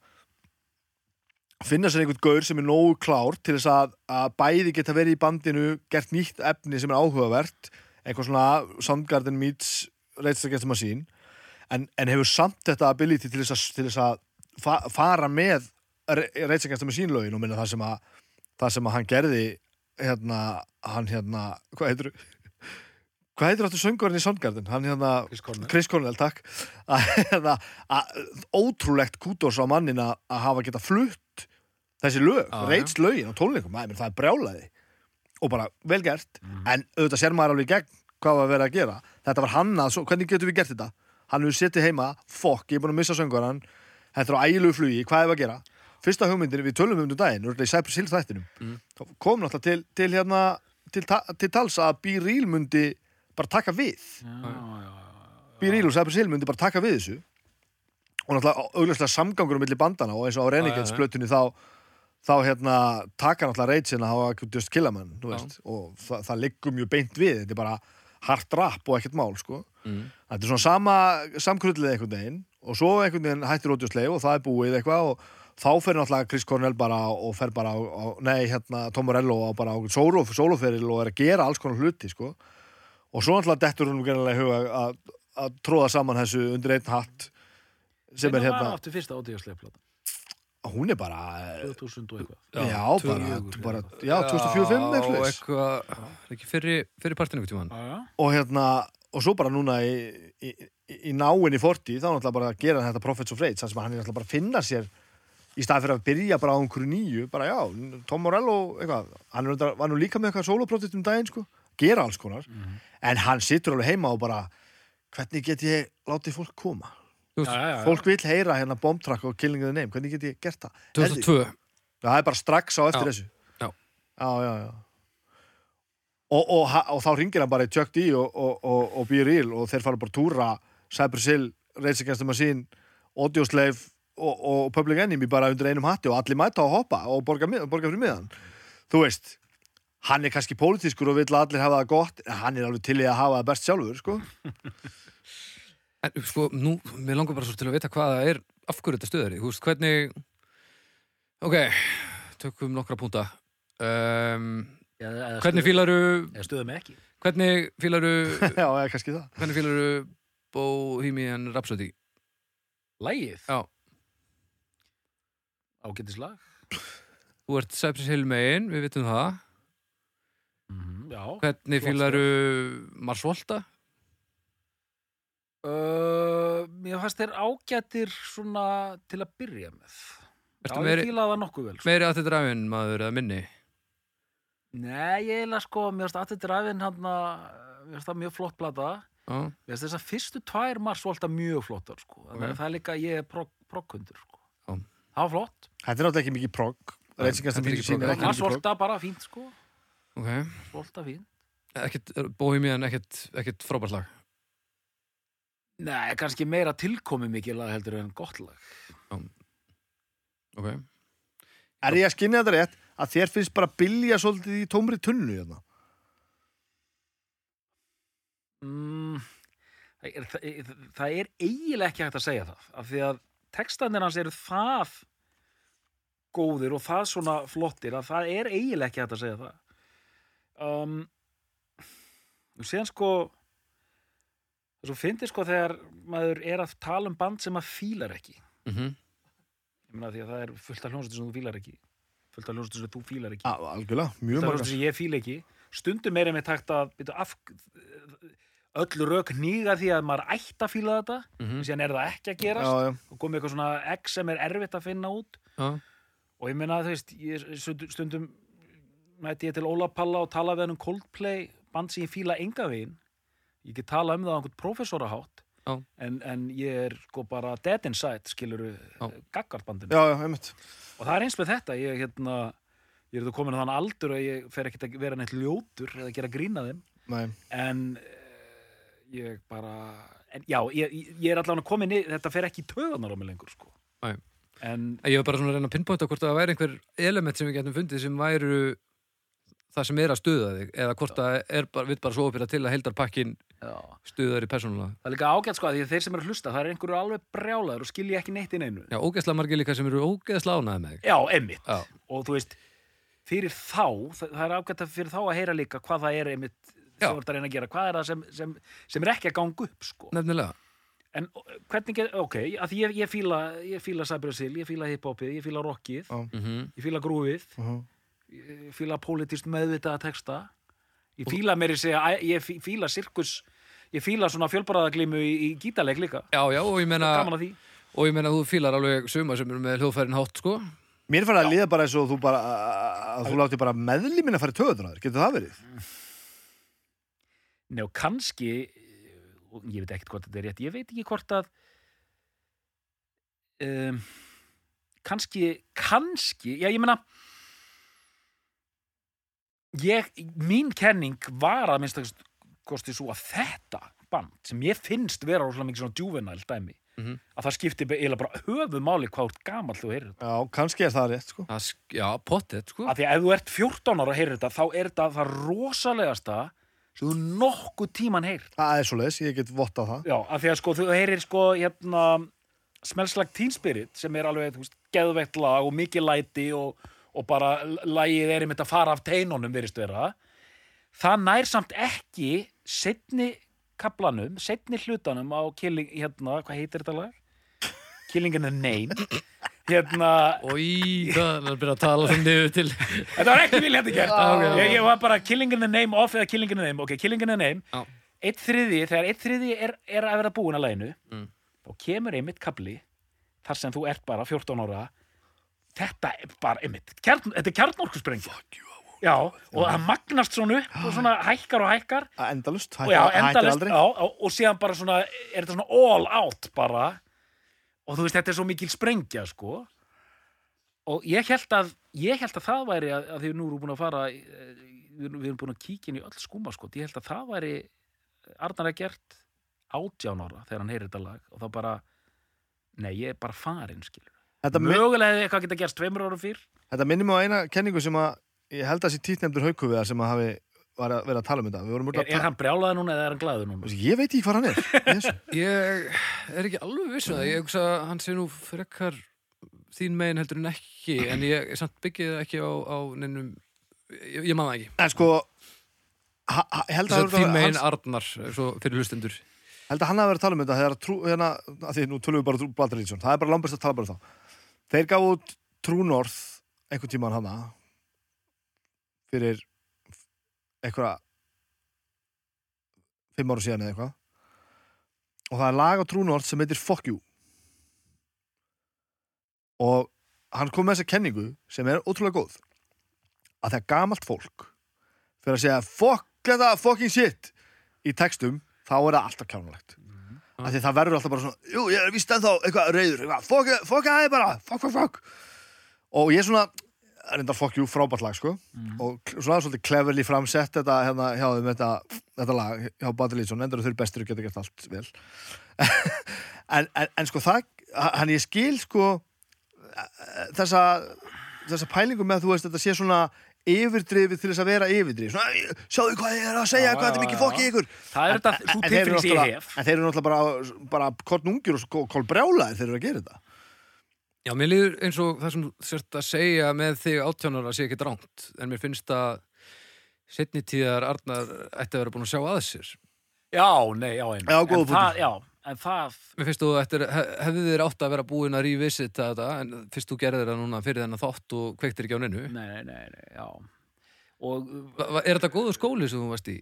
Finna sér einhvern gaur sem er nógu klár til þess að, að bæði geta verið í bandinu gert nýtt efni sem er áhugavert eitthvað svona Soundgarden meets Rage Against the Machine en, en hefur samt þetta ability til þess að, fa fara með Rage Against the Machine lögin. Og minna það sem að það sem að hann gerði hérna, hann hérna, hvað heitir hvað heitir áttu söngurinn í Soundgarden? Hann hérna, Chris Cornell. Chris Cornell, takk. *laughs* Að, hérna, að, ótrúlegt kútos á mannin að hafa geta flutt þessi lög, Já, Rage lögin á tónleikum, það er brjálaði og bara vel gert. En auðvitað sér maður alveg gegn hvað var verið að gera. Þetta var hann að, svo, hvernig getum við gert þetta? Hann hefur setið heima, fokk, ég er búin að missa söngaran þetta er á ægilegu flugi, hvað er að gera? Fyrsta hugmyndin, við tölum um þetta um daginn úrlega í Cypress Hill þættinum. Mm. þá kom náttúrulega til, til hérna til, ta til tals að Be Real myndi bara taka við. Já, já, já. Be Real og Cypress Hill myndi bara taka við þessu. Og náttúrulega augljóslega samgangur um milli bandana og eins og á Renegades plötunni þá þá hérna taka náttúrulega Rage að hafa just killamann veist, og það, það liggur mjög beint við þetta er bara hart rap og ekkert mál sko. mm. þetta er svona sama samkrullið einhvern veginn og svo einhvern veginn hættir ódjóðsleif og það er búið eitthvað og þá fer náttúrulega Chris Cornell bara og fer bara á, nei, hérna, Tom Morello á bara á solo, soloferil og er að gera alls konar hluti sko. og svo náttúrulega dettur hún gerðilega í huga að, að tróða saman þessu undir einn hatt sem er Hvenær var hérna? Hún er bara 2000 og eitthvað. já, bara, bara já, 2045 Já, eitthvað eitthvað, ekki fyrir, fyrir partinu og hérna og svo bara núna í, í, í, í náinni forti þá náttúrulega bara að gera þetta Prophets of Rage þar sem hann er náttúrulega bara að finna sér í stað fyrir að byrja bara á einhverju nýju bara já, Tom Morello eitthvað, hann er, var nú líka með eitthvað soloprojekt um daginn sko, gera alls konar en hann situr alveg heima og bara hvernig get ég látið fólk koma Þú Já, veist, já, já. fólk vil heyra hérna Bomb Track og Killing the Name, hvernig get ég gert það 2002 Já, það er bara strax á eftir þessu Já. já, já, já. Og, og, og þá ringir hann bara í Chuck D og, og, og, og Be Real og þeir fara bara túra Cypress Hill, Rage Against the Machine Audioslave og, og Public Enemy bara undir einum hatti og allir mæta og hoppa og borga, borga fyrir miðan þú veist, hann er kannski pólitískur og vill að allir hafa það gott en hann er alveg til í að hafa það best sjálfur sko. *laughs* En sko, nú, mér langar bara svo til að vita hvað það er af hverju þetta stöður í, þú veist, hvernig ok, tökum nokkra púnta um, Eða- eða hvernig stöð- fílaru Eða stöðum ekki. hvernig fílaru *laughs* já, eða kannski það hvernig fílaru Bohemian Rhapsody Lægið? Já. Ágætislag. þú ert Cypress Hill megin, við vitum það Mm já. hvernig Flott fílaru Mars Volta Uh, mér fannst þeir ágætir svona til að byrja með. Ertu já, meiri- ég fílaði það nokkuð vel. Sko. meiri að þetta drafin maður eða minni Nei, ég eiginlega sko, mér finnst að þetta drafin hann mér finnst það mjög flott plata. Já, Mér finnst þess að fyrstu tvær Marsvolta mjög flottar sko. Þannig Ok. að það er líka, ég er progkundur sko. Já. Það var flott. þetta er náttúrulega ekki mikið prog Nei, Rage Against the þetta er ekki Machine er prog. ekki mikið prog Marsvolta bara fínt sko. ok Marsvolta fínt. ekkert, ekkert frábært lag Nei, kannski meira tilkomi mikið lag heldur en gott lag. ok, Er ég að skynja þetta rétt að þér finnst bara bilja svolítið í tómri tunnu hérna? Mm, það, er, það, það er eiginlega ekki hægt að segja það af því að textanir hans eru það góðir og það svona flottir að það er eiginlega ekki hægt að segja það um, og síðan sko svo fyndi sko þegar maður er að tala um band sem maður fílar ekki. Mhm. ég meina því að það er fullt af hljómsveitir sem þú fílar ekki. Fullt af hljómsveitir sem þú fílar ekki. Á, algjörlega, mjög fullt af margar. hljómsveitir sem ég fíla ekki. Stundum er einmitt hægt að byrja, af, öll rök nýga því að maður ætti að fíla þetta. Mhm. en síðan er það ekki að gerast. Já, já, og komið eitthvað svona X sem er erfitt að finna út. Já. og ég meina þú veist ég, stundum- mæti ég til Óla Palla og tala við hann um Coldplay band sem ég fíla enga veginn ég get tala um það á einhvern professorahátt Já. en, en ég er sko bara dead inside skiluru einmitt og það er eins með þetta ég, hérna, ég er þú komin á þann aldur að ég fer ekkert að vera neitt ljótur eða gera grína þeim Nei, en eh, ég bara en, já, ég, ég er allavega komin í, þetta fer ekki í töðanar á mig lengur sko. Nei. en Ég var bara svona að reyna að pinpointa hvort það væri einhver element sem við getum fundið sem væru það sem er að stuða þig eða hvort það er bara, við bara svo opira til að heildarpakkin já. stuða þig persónulega. það er líka ágætt sko að því að þeir sem eru að hlusta það er einhverju alveg brjálaður og skilja ekki neitt inn einu Já, ógeðslega margir líka sem eru ógeðslega ánæði með já, emmitt og þú veist, fyrir þá það, er ágætt að fyrir þá að heyra líka hvað það er emmitt sem þú ert að reyna að gera hvað er það sem, sem, sem er ekki að ganga upp sko. Nefnilega. en hvernig, get- ok, að því ég, ég fíla ég fíla Cybersil, ég fíla hiphopið ég fíla rockið, Já. Mm ég fíla grúfið uh -huh. ég fíla politist meðvitaða texta ég fíla meiri segja æ, ég fíla sirkus ég fíla svona fjölbaraðaglimu í, í gítarleik líka. Já, já, og ég meina, gaman að því. og ég meina þú fílar alveg suma sem eru með hljóðfærin hátt, sko. Mér fara að líða bara eins og þú bara að þú láti bara meðlímin að fara í töðunar getur það verið? Nei og kannski og ég veit ekkert hvort þetta er rétt. Ég veit ekki hvort að um, kannski kannski, já ég meina ég, mín kenning var að minnst kosti svo að þetta band sem ég finnst vera rosalega mikið svona juvenile dæmi Mhm. að það skipti be- eiginlega bara höfu máli hvað úr gamall þú heyrir þetta Já, kannski er það rétt, sko. Það, sk- já, pottet, sko. af því að ef þú ert 14 ára að heyrir þetta þá er þetta það rosalegasta sem þú nokkuð tíman heyrt Það er svo leiðis, ég get vottað það. Já, af því að sko, þú heyrir sko hérna Smells Like Teen Spirit sem er alveg, þú veist, geðveitt lag og mikið læti og, og bara lagið er einmitt að fara af teinunum virðist vera það nær samt ekki setni kaplanum, setni hlutanum á Killing, hérna, hvað heitir þetta lag? Killing in the Name hérna, Í, það er að byrja að tala þannig niður til þetta var ekki viljandi gert. Ég, ég var bara Killing in the Name off eða Killing in the Name, ok, Killing in the Name Já. eitt þriði, þegar eitt þriði er, er að vera búin að læginu Mm. þá kemur einmitt kapli þar sem þú ert bara 14 ára. Þetta er bara einmitt kjarn, þetta er kjarnorkusprengja já, og það magnast svona upp og svona hækkar og hækkar. Endalust, endalist, aldrei. og, síðan bara svona er þetta svona all out bara. Og þú veist, þetta er svo mikil sprengja sko. Og ég held að ég held að það væri að, að því nú erum búin að fara eh, við erum, við erum búin að kíkja inn í öll skúma sko, ég held að það væri Arnar að gert átján ára þegar hann heyrir þetta lag. Og þá bara nei, ég er bara farin skilur mögulega hefði eitthvað geta gerst tveimur árum fyrr. Þetta minnir mig á eina kenningu sem að ég held að þessi títnefndur haukuviðar sem að hafi var að vera að tala um þetta. Við vorum er, að er hann brjálaði núna eða er hann glaður núna? Ég veit ekki hvað hann er. *laughs* Ég er ekki alveg viss um það, ég hugsa að hann sé nú frekar þín megin heldur en ekki en ég samt byggið ekki á, á neinum, ég, ég það ekki En sko, ha, ha, held að, Þess að þín að, megin hans, Arnar svo fyrir hlustendur held að hann hafi verið að tala um þetta þegar trú, hérna, að því nú tölum við bara um Baldur Lýtsson, það er bara langbæst að tala bara um þá. Þeir True North einhvern tímann hana fyrir eitthvað fimm ára síðan eða eitthvað. Og það er lag á True North sem heitir Fuck You. Og hann kom með þessa kenningu sem er ótrúlega góð. Að þegar gamalt fólk fyrir að segja fuck þetta fucking shit í textum þá er það alltaf kjánulegt Mhm. af því það verður alltaf bara svona jú, ég er vist ennþá eitthvað reyður eitthvað, fuck, fuck það er bara, fuck, fuck, fuck. Og ég er svona reyndar you, frábært lag sko. Mhm. og svona svolítið cleverly framsett þetta hérna hjá þeim þetta, þetta lag hjá Badur Lýtsson, endur þau bestir og geta gert allt vel. *laughs* En, en, en sko það hann ég skil sko þessa þessa pælingu með þú veist þetta sé svona yfirdrifið til þess að vera yfirdrifið. Svona, sjáðu hvað ég er að segja, Já, hvað þetta er já, mikið já. fokk í ykkur. Það er þetta, tilfinning sem ég hef. en þeir eru náttúrulega bara, bara korn ungir og kol brjálaðir þeir eru að gera þetta Já, mér líður eins og það sem þú sért að segja með þig átjónara sé ekki dránt, en mér finnst að setni tíðar Arnar ætti að vera búin að sjá að sér. Já, nei, já, en, Já, það, punktur. já, en það Mér finnst þú eftir, hef, hefði þér átt að vera búin að revisita þetta, en fyrst þú gerðir það núna fyrir þennan þátt og kveiktir ekki á neinu. nei, nei, nei, já og Va- va- Er þetta góður skóli sem þú varst í?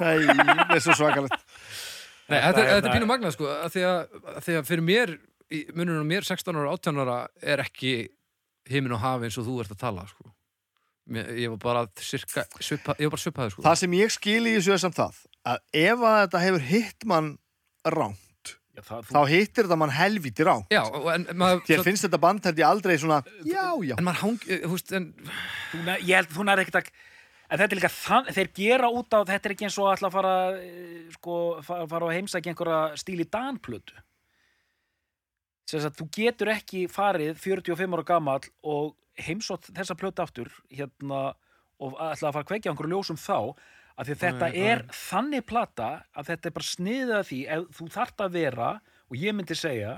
Nei, það er svo svakalegt Nei, Þetta þetta, þetta er pínu magna, sko, að því að, að því að fyrir mér, í mununum á mér 16 ára, 18 ára, er ekki himinn og hafi eins og þú ert að tala, sko. Ég var bara cirka, svipa, ég var bara svipaði, sko. Það sem ég skil í þessu er samt það að ef að þetta hefur hitt mann ránt, já, það, þá hittir þetta mann helvíti ránt Já, og en maður... Þér finnst þetta band held ég aldrei svona Já, já En maður hang, eh, veist, en... þú, ne- ég held, þú nær ekkert að en þetta er líka þann, þeir gera út á þetta er ekki eins og að fara eh, sko, fara, að heimsækja einhverja stíl í danplötu þess að þú getur ekki farið 45 ára gamall og heimsótt þessa plötu aftur hérna og ætla að fara að kveikja á einhverju ljósum þá að þetta Nei, er þannig plata að þetta er bara sniðið að því ef þú þart að vera og ég myndi segja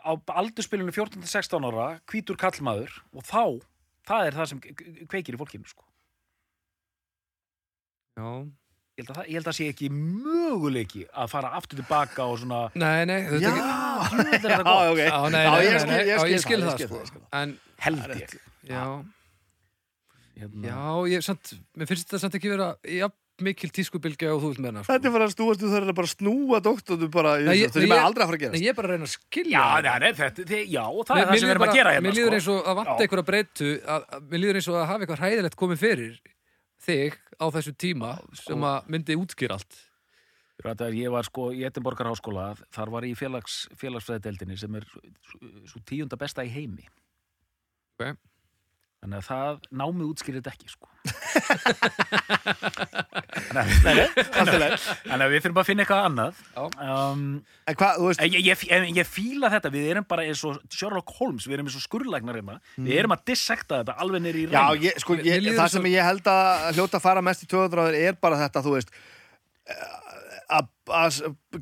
á aldurspilinu 14-16 ára hvítur kallmaður og þá það er það sem kveikir í fólkinu sko. Já. ég, held að það, ég held að sé ekki möguleiki að fara aftur tilbaka og svona Nei, nei, þetta Já, ekki... er þetta já, gott. ok Já, nei, Já, nei, ég nei, skil- nei, ég já, skil ég skil það, það, sko. það, En, held Það ég já, hérna. já, ég, samt, mér finnst þetta samt ekki vera, já, mikil tískubilgja og þú vilt meina, sko. Þetta er bara að snúast þú þarf bara að snúa bara í Nei, þessu. ég- Þetta er nei, bara aldrei að fara að Nei, gerast ég er bara að reyna að skilja já, það. nei, nei, þetta, þið, já, og það Mér- er það sem við erum að bara- gera hérna Mér líður sko. eins og að vanta Já. Þig á þessu tíma sem að myndi útskýra allt Ég var sko í Edinborgar háskóla þar var ég í félags, félagsfræðdeldinni sem er svo, tíunda besta í heimi Ok. Þannig að það námið útskýrir þetta ekki sko. *laughs* Þannig að við þurfum bara að finna eitthvað annað um, En hvað, þú veist En Ég, ég, ég, ég fíla þetta, við erum bara eins og Sherlock Holmes, við erum eins og skurlægnar hérna. Við erum að dissekta þetta alveg nýri í Mm. Já, sko, það sem ég held að hljóta að fara mest í töðadráður er bara þetta, þú veist eh, að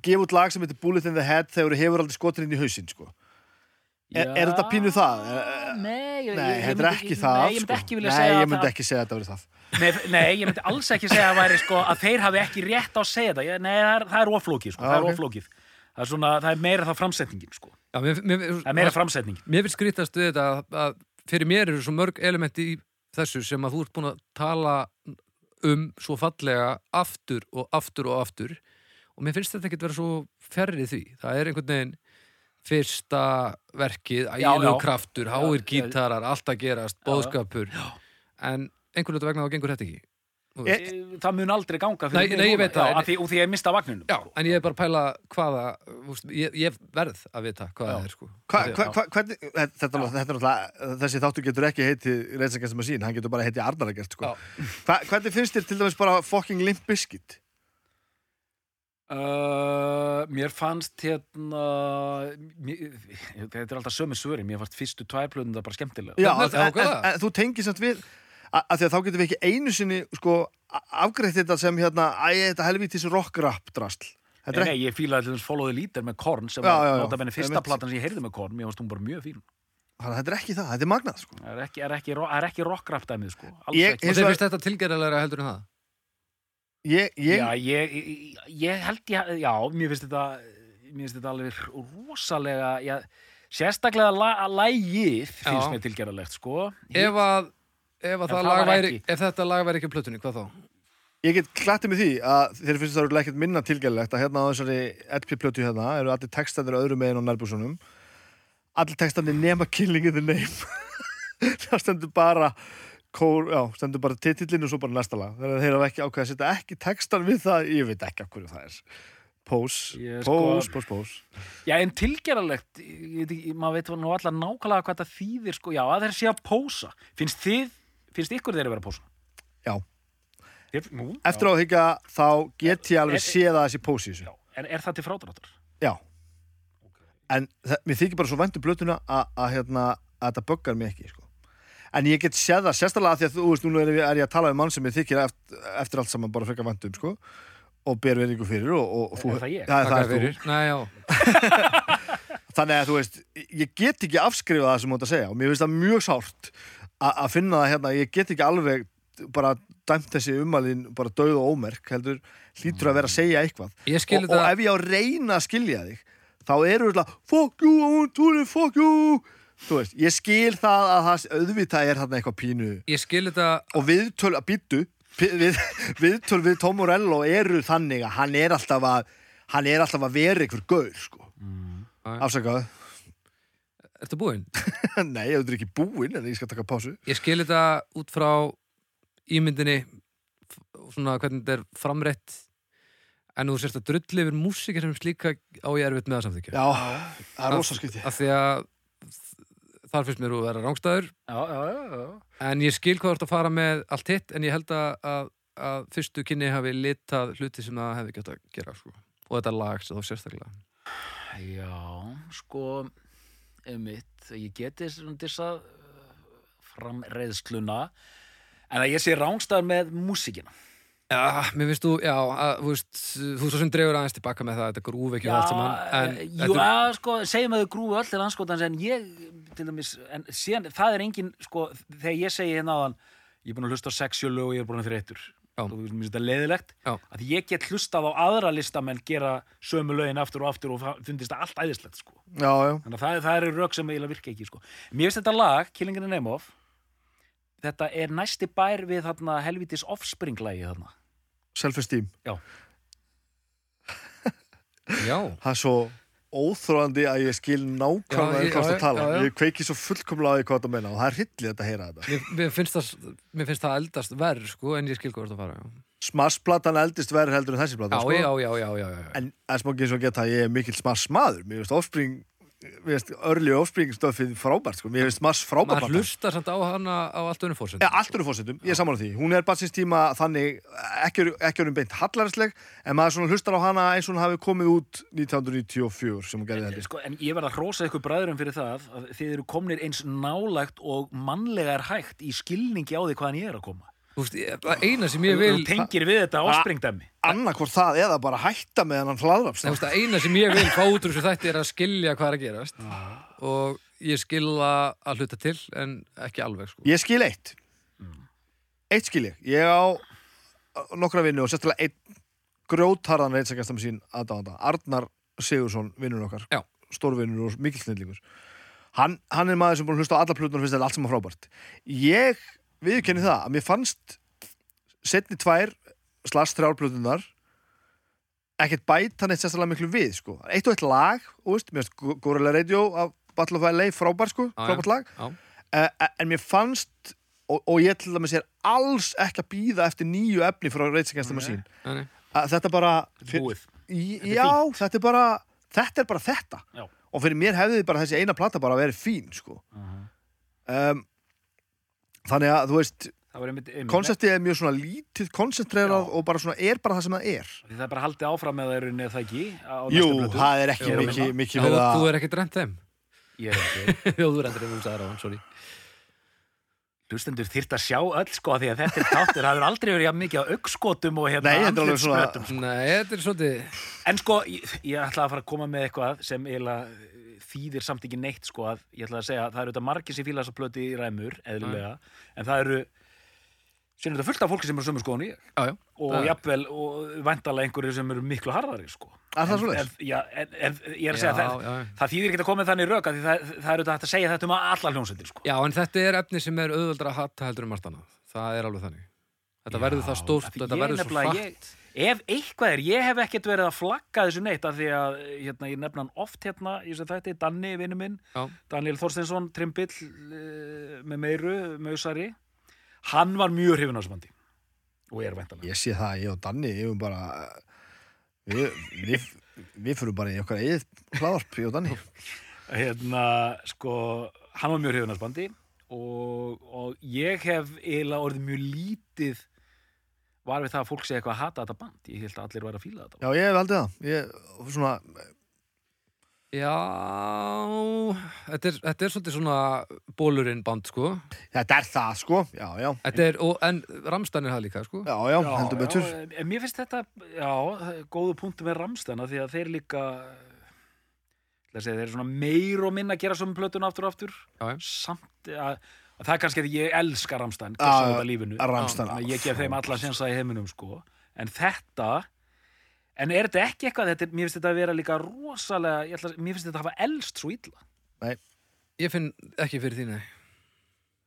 gefa út lag sem heitir Bullet in the Head þegar þú hefur aldrei skotin inn í hausinn, sko Er, er þetta pínu það? Eh, Nei, ég, Nei, ég, þetta er myndi- ekki það, Nei, ég myndi sko. ekki vilja Nei, segja ég að myndi ekki segja að þetta verið það Nei, nei, ég myndi alls ekki segja að, væri, sko, að þeir hafi ekki rétt á að segja þetta. Ég- Nei, það er, það er oflókið, sko. Já, það er ok. oflókið. Það er, svona, það er meira það framsetningin, sko. Já, mér, mér, Það er meira framsetningin. mér finnst skrítast við þetta að, að fyrir mér eru svo mörg elementi í þessu sem að þú ert búin að tala um svo fallega aftur og aftur og aftur og mér finnst þetta ekki vera svo færrið því það er einhvern veginn fyrsta verkið, ægilegu kraftur háir gítarar, allt að gerast Já, já. bóðskapur en einhvern veginn vegna þá gengur þetta ekki. E- Eh, Það mun aldrei ganga Nei, fyrir mig nei, ég veit það, af því, og því ég mista vagninum. Já, sko. en ég er bara að pæla hvaða úst, ég, ég verð að vita hvað Já. það er sko. Hva, hva, hva, hvernig, þetta, þetta, þetta er náttúrulega, þessi þáttu getur ekki heiti reynsakastum að sín, hann getur bara heiti Arnar að gert, sko. Hvernig finnst þér til dæmis bara fucking Limp Bizkit? Uh, mér fannst hérna mér, þetta er alltaf sömu svöri mér fannst fyrstu tværplöðunda bara skemmtilega Já, en, en, ákveða? en, þú tengir samt við að, að því að þá getum við ekki einu sinni sko, afgreitt þetta sem hérna æ, þetta helvítis rock-rap drasl Þetta Nei, er nei, ég til þess Follow the Leader með Korn sem Já, var já, já. benni fyrsta Einmitt. platan sem ég heyrði með Korn mér fannst hún bara mjög fín Þannig að þetta er ekki það, þetta er magnað sko. það er ekki, er ekki, ro- er ekki rockrap dæmið sko alls Ég- ekki Og þeir finnst þetta tilgerðarlega heldur en það ég, ég, Já, ég, ég, ég held ég, já, mér finnst þetta mér finnst þetta alveg rosalega já, sérstaklega la, lægið finnst mér tilgerðalegt sko. Ef að ef, að það það væri, ef þetta lag væri ekki á plötunni, hvað þá? ég get klattið með því að þeir finnst það eru ekkert minna tilgæðlegt að hérna á þessari LP-plötu hérna eru allir textanir öðrum meginn á nærbúsunum allir textanir nema Killing in the Name. *laughs* Það stendur bara kór, já, stendur bara titillin og svo bara næsta lag þannig að þeir hafa ekki ákveð að setja ekki textan við það ég veit ekki af hverju það er Pose, Ég sko- pose, pose, pose Já, en tilgerðalegt, maður veit nú allar nákvæmlega hvað það þýðir, sko, já, að þeir sé að pósa. Finnst þið, finnst ykkur þeir að vera að pósa? Já. Þér, nú, Eftir á að higgja þá get ég alveg séð að þessi í þessu já. Er, er það til frádráttar? Já En það, mér þykir bara svo væntu blötuna að, að, hérna, að þetta böggar mig ekki sko. En ég get séð það sérstaklega af því að þú veist, núna er ég, er ég að tala um mann sem ég þykir eftir, eftir allt saman bara frekar væntum sko. og ber verðingu fyrir og, og, og þú, Er það ég? það, það er þú fyrir. Nei, já. *laughs* þannig að þú veist, ég get ekki afskrifað það sem þú ert að segja og mér finnst það mjög sárt að finna það hérna, ég get ekki alveg bara dæmt þessi umalinn bara döð og ómerk, heldur hlýtur að vera að segja eitthvað Ég og, og ef ég á reyna að skilja þig þá eru þetta fuck you, I want to fuck you þú veist, ég skil það að það auðvitað er þarna eitthvað pínu ég skil þetta, og viðtöl að býttu við, viðtöl við Tom Morello eru þannig að hann er alltaf að hann er alltaf að vera einhver gaur sko. Já. afsakaðu ertu búinn? *laughs* nei, ég er ekki búinn en ég skal taka pásu Ég skil þetta út frá ímyndinni svona hvernig þetta er framrætt en þú sérst að drulli yfir músikir sem slíka á ég erfitt með að samþykja já, það er rosa skipti af því að þar finnst mér að vera rángstæður en ég skil hvað þú ert að fara með allt hitt en ég held að, að, að fyrstu kynni hafi litað hluti sem það hefði gett að gera sko. og þetta lag sem þá sérstaklega. Já, sko, einmitt, ég geti svona dissa framreiðsluna, en að ég sé rángstæður með músíkina. Já, mér finnst þú, já, að, þú veist þú svo sem dreifur aðeins tilbaka með það þetta grúf ekki og allt saman en eh, jú, að, sko, segjum að þau grúi öll til anskotans, en ég, til dæmis, en síðan, það er engin, sko, þegar ég segi hérna áðan, ég er búin að hlusta á sexjölu og ég er búin að þreytur. Já. Þú veist, mér finnst þetta leiðilegt. Já. Að ég get hlustað á aðra listamenn gera sömu lögin aftur og aftur og fundist það allt æðislegt, sko. já, já, Þannig að það, það self-esteem *laughs* Já, það er svo óþróandi að ég skil nákvæmlega Já, um hvað já, það tala já, já. ég kveiki svo fullkomlega á því hvað það meina og það er þetta að heyra þetta mér, mér, finnst það, mér finnst það eldast verð sko, en ég skil hvað þú ert að fara já. smassplatan eldist verður heldur en þessi plata Já, sko. já, já, já, já, já. en það smá ekki eins og geta að ég er mikill smass maður mér finnst finnst örli offspring stöfið frábært sko. mér finnst smass frábært maður hlustar samt á hana á allt önnum fórsend Ja, allt eru fórsetum, ég er saman á því. Hún er bara síns tíma þannig ekki, ekki erum beint hallaræsleg en maður hlustar á hana eins og hún hafi komið út 1994 sem hún gerði heldur sko, en ég verð að hrósa ykkur bræðurum fyrir það að þið eru komnir eins nálægt og mannlega er hægt í skilningi á því hvaðan ég er að koma það eina sem ég vil Þú tengir við þetta offspring-dæmi Annarkvort það eða bara hætta með hann hlaðraps Þú veist, það eina sem ég vil fá út úr þessu þætti er að skilja hvað er að gerast. Og ég skilja að hluta til en ekki alveg sko. Ég skil eitt. Eitt skil ég. Ég á nokkra vinnu og sérstaklega einn grjótharðan reynsakastam sín aðdáðanda Arnar Sigursson, vinnur okkar. Já. stórvinnur og mikill snillingur. Hann, hann er maður sem búin að hlusta á alla plötunar og finnst þetta allt saman frábært. Ég viðkenni það að mér fannst setni tvær slags þrjár plötunar ekkert bæta neitt sérstaklega miklu við sko. eitt og eitt lag, og veist, mér finnst Gorilla Radio af Battle of LA frábær sko, já. frábært lag Já. uh, en mér fannst og, og ég til dæmis er alls ekki að býða eftir nýju efni frá Rage Against the Machine Nei, nei. að þetta bara fyr, Búið í, Þetta er já, þetta er bara þetta er bara þetta Já. og fyrir mér hefði bara þessi eina plata bara verið fín sko. um, þannig að þú veist Það var einmitt, einmitt konseptið er mjög svona lítið koncentrerað og bara svona er bara það sem það er. Því Það er bara haldið áfram með það er það ekki á Jú, það er ekki Jú. mikið, verið þú að er ekki drent þeim. Ég er ekki. *laughs* Jó, þú er endur um sagði ráðan, sorry. Hlustendur þyrft að sjá öll sko því að þetta er þáttur, það hefur aldrei verið mikið á augskotum og hérna Nei, þetta er alveg svona- andlitssprettum. Nei, þetta er svolítið En sko, ég, ég ætla að fara að koma með eitthvað sem eiginlega þýðir samt ekki neitt sko að ég ætla að segja að það eru þetta margir sem fíla þessa plöti í ræmur, eðlilega en það eru sem þetta fullt af fólki sem eru sömu skoðan í já, og jafnvel og vandalega einhverju sem eru miklu harðari sko. Er það en- Já, en, ég er að segja Já, það, já, það þýðir ekki að koma þannig að því það, það er auðvitað hægt að segja þetta um alla hljómsveitir sko. Já, en þetta er efni sem er auðvöldra að hata heldur um margt annað. Það er alveg þannig. Þetta verður það stórt, þetta verður svo fatt. Ég- Ef eitthvað er, ég hef ekkert verið að flagga þessu neitt af því að hérna, ég nefna hann oft hérna í þessu þætti, Danni, vinnu minn Já, Daniel Þorsteinsson, Trimbill uh, með meiru, mausari. Hann var mjög hrifin á þessu bandi. Og er væntanlega. Ég sé það, ég og Danni, ég erum bara við, við, við fyrir bara í okkar eigið hlaðarp, ég og Danni. *laughs* Hérna, sko, hann var mjög hrifin á þessu bandi og, og ég hef eiginlega orðið mjög lítið var við það að fólk segja eitthvað að hata þetta band? Ég held að allir væri að fíla þetta. Já, ég hef haldið það. Ég, svona, Já, þetta er, þetta er svolítið svona bólurinn band, sko. Þetta er það, sko, já, já. Þetta er, og, en Ramstein er það líka, sko. Já, já, heldur betur. já, en mér finnst þetta, já, góðu punktu með Ramstana því að þeir líka ætla að segja, þeir eru svona meir og minna að gera svona plötun aftur og aftur. Já, já. samt að, að það er kannski að ég elska Ramstein Þannig að ég gef þeim alla sensa í heiminum sko. En þetta en er þetta ekki eitthvað, þetta, er- mér finnst þetta að vera líka rosalega, ég ætla, mér finnst þetta að hafa elst svo illa. Ég finn ekki fyrir því, nei.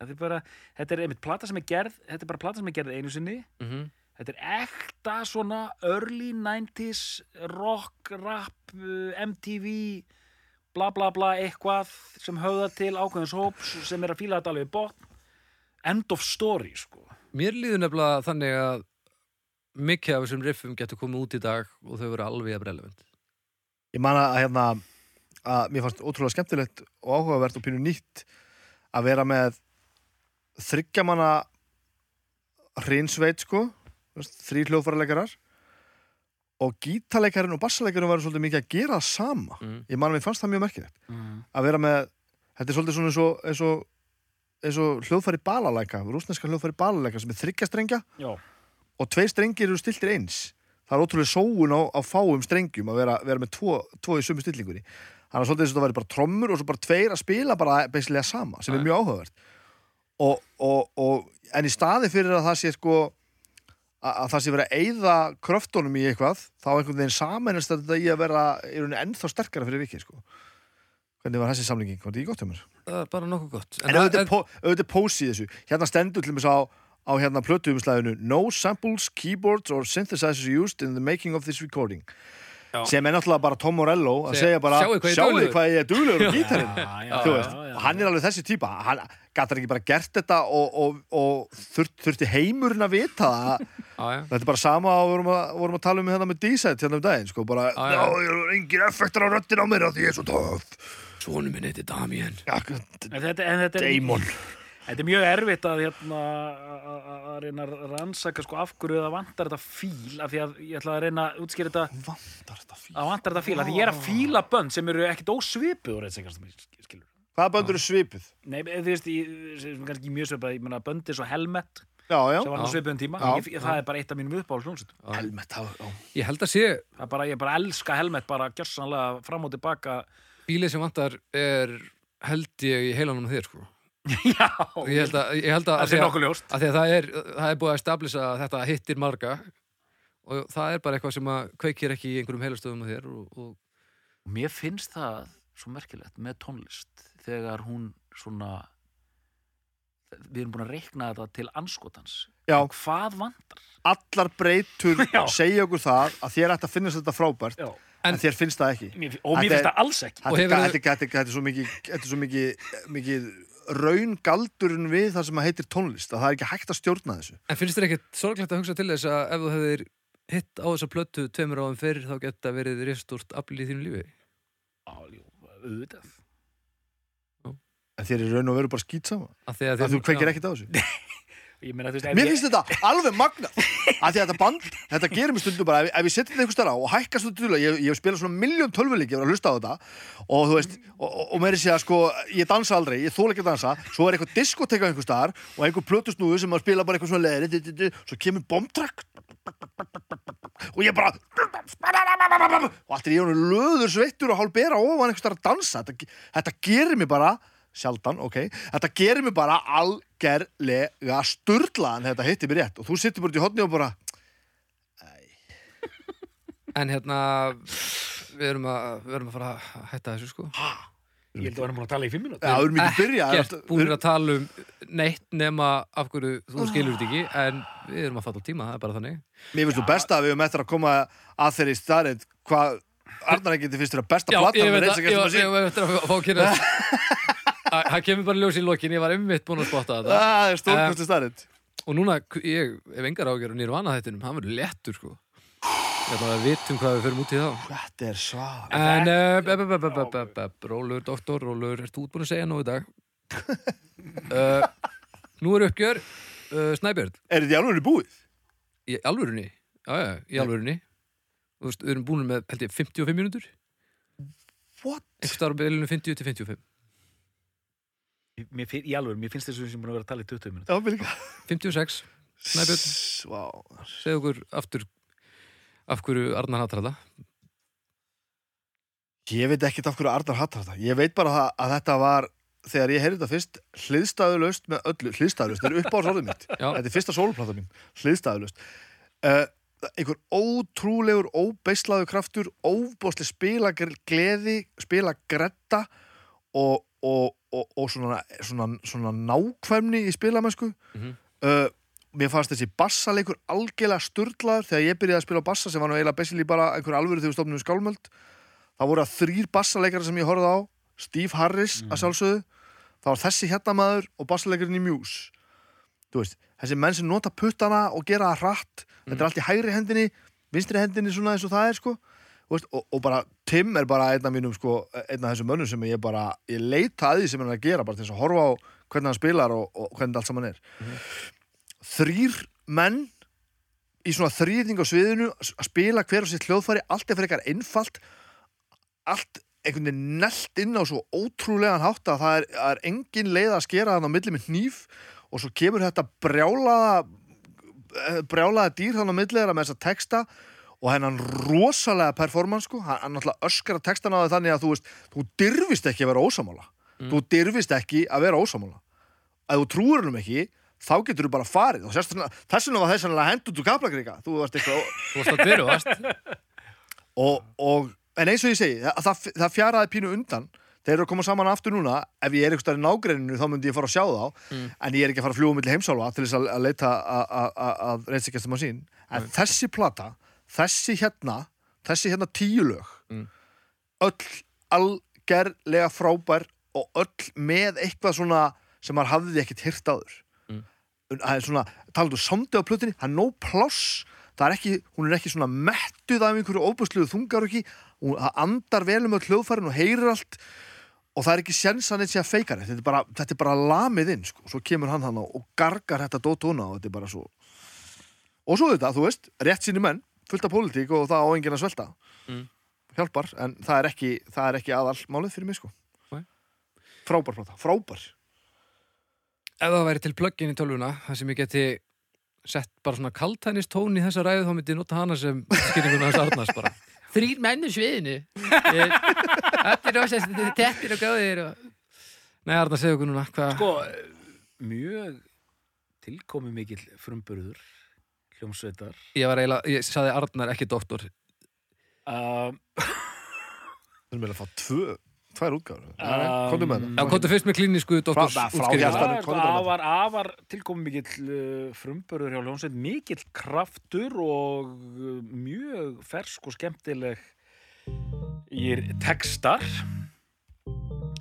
þetta er bara, þetta er einmitt plata sem er gerð þetta er bara plata sem er gerð einu sinni. Mm Þetta er ekta svona early 90s rock, rap, uh, MTV bla bla bla eitthvað sem höfða til ákveðins hóps sem er að fíla þetta alveg í botn. End of story sko. Mér líður nefnilega þannig að mikið af þessum riffum getur komið út í dag og þau verður alveg að relevant. Ég man að hérna að mér fannst ótrúlega skemmtilegt og áhugavert og pínu nýtt að vera með þryggjamanna hrinsveit sko. Þrý hljóðfæraleikarar og gítarleikarinn og bassalekarinn var svolítið mikið að gera það sama Mm. ég man að mér fannst það mjög merkilegt mm. að vera með, þetta er svolítið svona eins og, eins og, eins og hljóðfæri balalæka rúsneska hljóðfæri balalæka sem er þryggjastrengja Já, og tveir strengir eru stiltir eins það er ótrúlega sóun á, á fáum strengjum að vera, vera með tvo, tvo í sumu stillingunni þannig að svolítið eins og það væri bara trommur og svo bara tveir að spila bara beislega sama sem er Já. mjög áhugavert og, og, og, en í staði fyrir að það sé sko að, að það sé verið að eyða kröftunum í eitthvað þá einhvern veginn samennast þetta í að vera í rauninni ennþá sterkara fyrir vikið sko hvernig var þessi samlingin, hvað er þetta í gott hjá mér? Er bara nokkuð gott. En auðvitað pó- auðvitað pósi í þessu Hérna stendur til mér á, á hérna plötuumslæðinu No samples, keyboards or synthesizers used in the making of this recording Já. sem er náttúrulega bara Tom Morello að Segja, bara "Sjáið hvað ég "Sjáið duglegur." hvað ég er duglegur á *laughs* gítarinn Þú veist, hann er alveg þessi típa hann gætar ekki bara gert þetta og, og, og þurft, þurfti heimurinn að vita það? *laughs* Þetta er bara sama og vorum að, vorum að tala um hérna með D-set hérna um daginn sko, bara, Já, ég er engin effektar á röttin á mér af því ég er svo töff. Svonu minn Damien. Þetta, en þetta er, Damon. Þetta er mjög erfitt að, hérna, að- að að reyna að rannsaka sko, af hverju það vantar þetta fíl af því að ég ætla að reyna að útskýra þetta Vandar þetta fíl? Að vantar þetta fíl af því ég er að fíla bönd sem eru ekkit skilur Hvaða böndur er svipuð? Nei, þú veist, ég, sem kannski mjög svipað, ég meina böndi svo Helmet Já, já, sem var á Já. svipuðum tíma, Já. ég, það er bara eitt af mínum uppáhald hljómsveit. helmet já, já. Ég held að sé Það er bara, ég bara elska Helmet bara gjörsanlega fram og tilbaka. bílið sem vantar er held ég í heilanum á þér, sko. *laughs* Já, Og Ég held að, ég held að, það að, sé nokkuð ljóst. að því að það er, það er búið að stablisa að þetta hittir marga og það er bara eitthvað sem að kveikir ekki í einhverjum heilastöðum á þér og, og Mér finnst það svo merkilegt með tónlist þegar hún svona við erum búin að reikna þetta til anskotans. já. Hvað vantar? allar breytur *laughs* Já. segja okkur það að þér ætti að finnast þetta frábært Já. en, þér finnst það ekki Mér, og mér finnst það alls ekki. þetta er, hefur- þetta, er, þetta, er, þetta er svo mikið þetta er svo mikið, mikið raungaldurinn við það sem að heitir tónlist að það er ekki hægt að stjórna þessu En finnst þér ekkert sorglegt að hugsa til þess að ef þú hefðir hitt á þessa plötu tveimur áðum fyrir þá geta verið ristúrt afl í þínu lífi? Jú, auðvitað. en þér er raun og veru bara skýt sama. Að, því að, að þú kveikir ekkert á þessu. *laughs* Ég meina, þú veist, mér ég- finnst þetta alveg magnað. Að því að þetta band, þetta gerir mér stundum bara ef, ef ég setja þetta einhver starf á og hækka stundum til ég, ég hef spilað svona miljón tölvuleiki, ég var að hlusta á þetta og þú veist, og, og, og meiri sé að sko ég dansa aldrei, ég þóla ekki að dansa svo er eitthvað diskotek á einhver staðar og einhver plötusnúðu sem að spila bara eitthvað svona leðri svo kemur bombtrakk og ég bara og allt er ég honum löður sveittur og hálf bera ofan staðar að dansa. Þetta, þetta gerir mér bara sjaldan, ok, þetta gerir mér bara algerlega sturlaðan þetta hitti mér rétt. Og þú sittir bara út í hotni og bara En hérna, við erum, að, við erum að fara að hætta þessu sko. Ég held að við erum búin að tala í fimm minúti. Já, við erum ekki byrja Gert, búin að tala um neitt nema af hverju þú skilur þetta ekki en við erum að fatta á tíma, það er bara þannig. Mér finnst þú besta að við höfum eftir að koma að þeirri staðrind hvað Arnar ekki finnst þér að besta Já, platan ég veit að, fá að kynna *laughs* Það kemur bara ljós í lokin, ég var ummitt búin að spotta þetta. Það er stórkosti staðrind Og núna, ég hef engar ágjör Ég ætla að við vitum hvað við förum út í þá. Þetta er svag En, be, Rólur, doktor, Rólur, ert þú útbúin að segja nú í dag? uh, *laughs* nú er uppgjör uh, Snæbjörn, Er þetta í alveg búið? í alvörunni? Já, já, í alvörunni. Þú veist, við erum búin með, held ég, 55 mínútur. What? á bylunu 50 til 55 Mér, finn- í alveg, mér finnst þessu sem búin að vera að tala í 20 minúti Já, mér líka. 56, Snæbjörn. S- Vá, segðu okkur aftur af hverju Arnar hattar þetta Ég veit ekkert af hverju Arnar hattar þetta. Ég veit bara að þetta var, þegar ég heyrði þetta fyrst, hliðstæðulaust með öllu, hliðstæðulaust, þetta er upp á orðið mitt. Já, Þetta er fyrsta sóluplata mín, hliðstæðulaust. Uh, einhver ótrúlegur, óbeislaður kraftur, óbóðsli spila gleði, spila gretta og, og, og, og svona, svona, svona nákvæmni í spilamennsku. Mhm. Uh, mér fannst þessi bassaleikur algjörlega sturlaður. Þegar ég byrjaði að spila bassa sem var nú eiginlega basically bara einhver alvöru þegar við stofnum skálmöld það voru að þrýr bassaleikar sem ég horfði á. Steve Harris að sjálfsögðu. Það var þessi hérna maður og bassaleikurinn í Muse. Þú veist, þessi menn sem nota puttana og gera það hratt þetta er allt í hægri hendinni, vinstri hendinni svona eins og það er sko. Veist, og, og bara Tim er bara einn af mínum sko, einn af þessum mönnum sem ég bara ég leita að því sem hann er að gera bara til þess að horfa á hvernig hann spilar og, og hvernig allt saman er þrýr menn í svona þrýðning á sviðinu að spila hver á sitt hljóðfæri allt er fyrir eitthvað einfalt allt einhvern veginn nelt inn á svo ótrúlegan hátt að það er, er engin leið að skera þannig á milli með hníf og svo kemur þetta brjálaða eh, brjálaða dýr þannig á milli þeirra með þessa texta og hennan rosalega performance sko, hann, náttúrulega öskara textan á því þannig að þú veist, þú dyrfist ekki að vera ósamála þú dyrfist ekki að vera ósamála ef þú trúir hennum ekki þá getur þú bara farið. Og sérst, þess vegna var þess að henda út úr kaplakríka þú varst eitthvað þú varst að byrja, *laughs* og, og, en eins og ég segi, það, það, fjaraði pínu undan. Þeir eru að koma saman aftur núna. Ef ég er eitthvað í nágreininu þá myndi ég fara að sjá þá. Mm. en ég er ekki að fara að fljúa milli heimsálfa til þess að, leita að- að- að að sín. En þessi plata, þessi hérna þessi hérna tíu lög Mm. öll algerlega frábær og öll með eitthvað svona sem maður hafði ekkert hyrt áður Er svona, talaðu samdi á plötunni það er pláss það er ekki, hún er ekki svona mettuð af einhverju óbúsluðu þungar ekki, hún það andar vel um öll hljóðfærin og heyrir allt og það er ekki sjens að neitt sé að feika þetta er bara, þetta er bara lamið inn sko. svo kemur hann hann og gargar þetta dótóna og þetta er bara svo. Og svo þetta, þú veist, rétt síni menn fullt af pólitík og það á enginn að svelta. Mm. hjálpar, en það er ekki það er ekki aðal málið fyrir mig sko. Frábær plata, frábær ef það væri til plugin í tölvuna það sem ég geti sett bara svona kaltænis tón í þessa ræðu þá myndi ég nota hana sem skýringuna hans Arnars bara. *laughs* Þrýr menn úr sviðinu. Eh, allir rosast tettir og gáðir og... Nei Arnar, segðu okkur núna hvað Sko, mjög tilkomi mikill frumburður hljómsveitar. Ég var eiginlega, ég saði Arnar ekki doktor. Um, við erum eiginlega að fá tvö, tvær útgáður Um, komdu með Já, það komdu fyrst með klínisku doktors hjartanu. Það með afar, afar tilkomi mikill uh, frumburður hjá hljómsveit, mikill kraftur og uh, mjög fersk og skemmtileg í textar.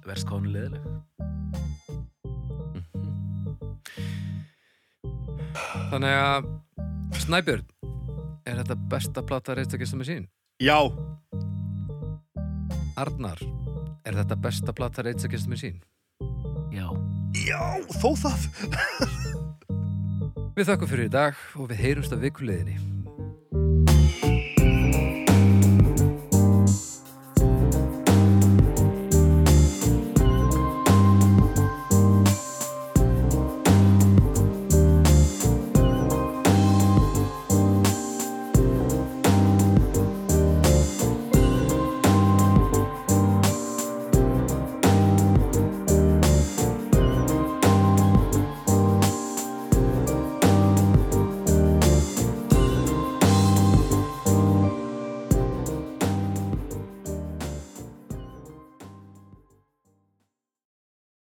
Verst er leðileg. Þannig að Snæbjörn er þetta besta plata reistakista með sín? já, Arnar, Er þetta besta platta reitts að gesta mér sín? Já. Já, þó það! við þakkum fyrir í dag og við heyrumst af vikuleginni.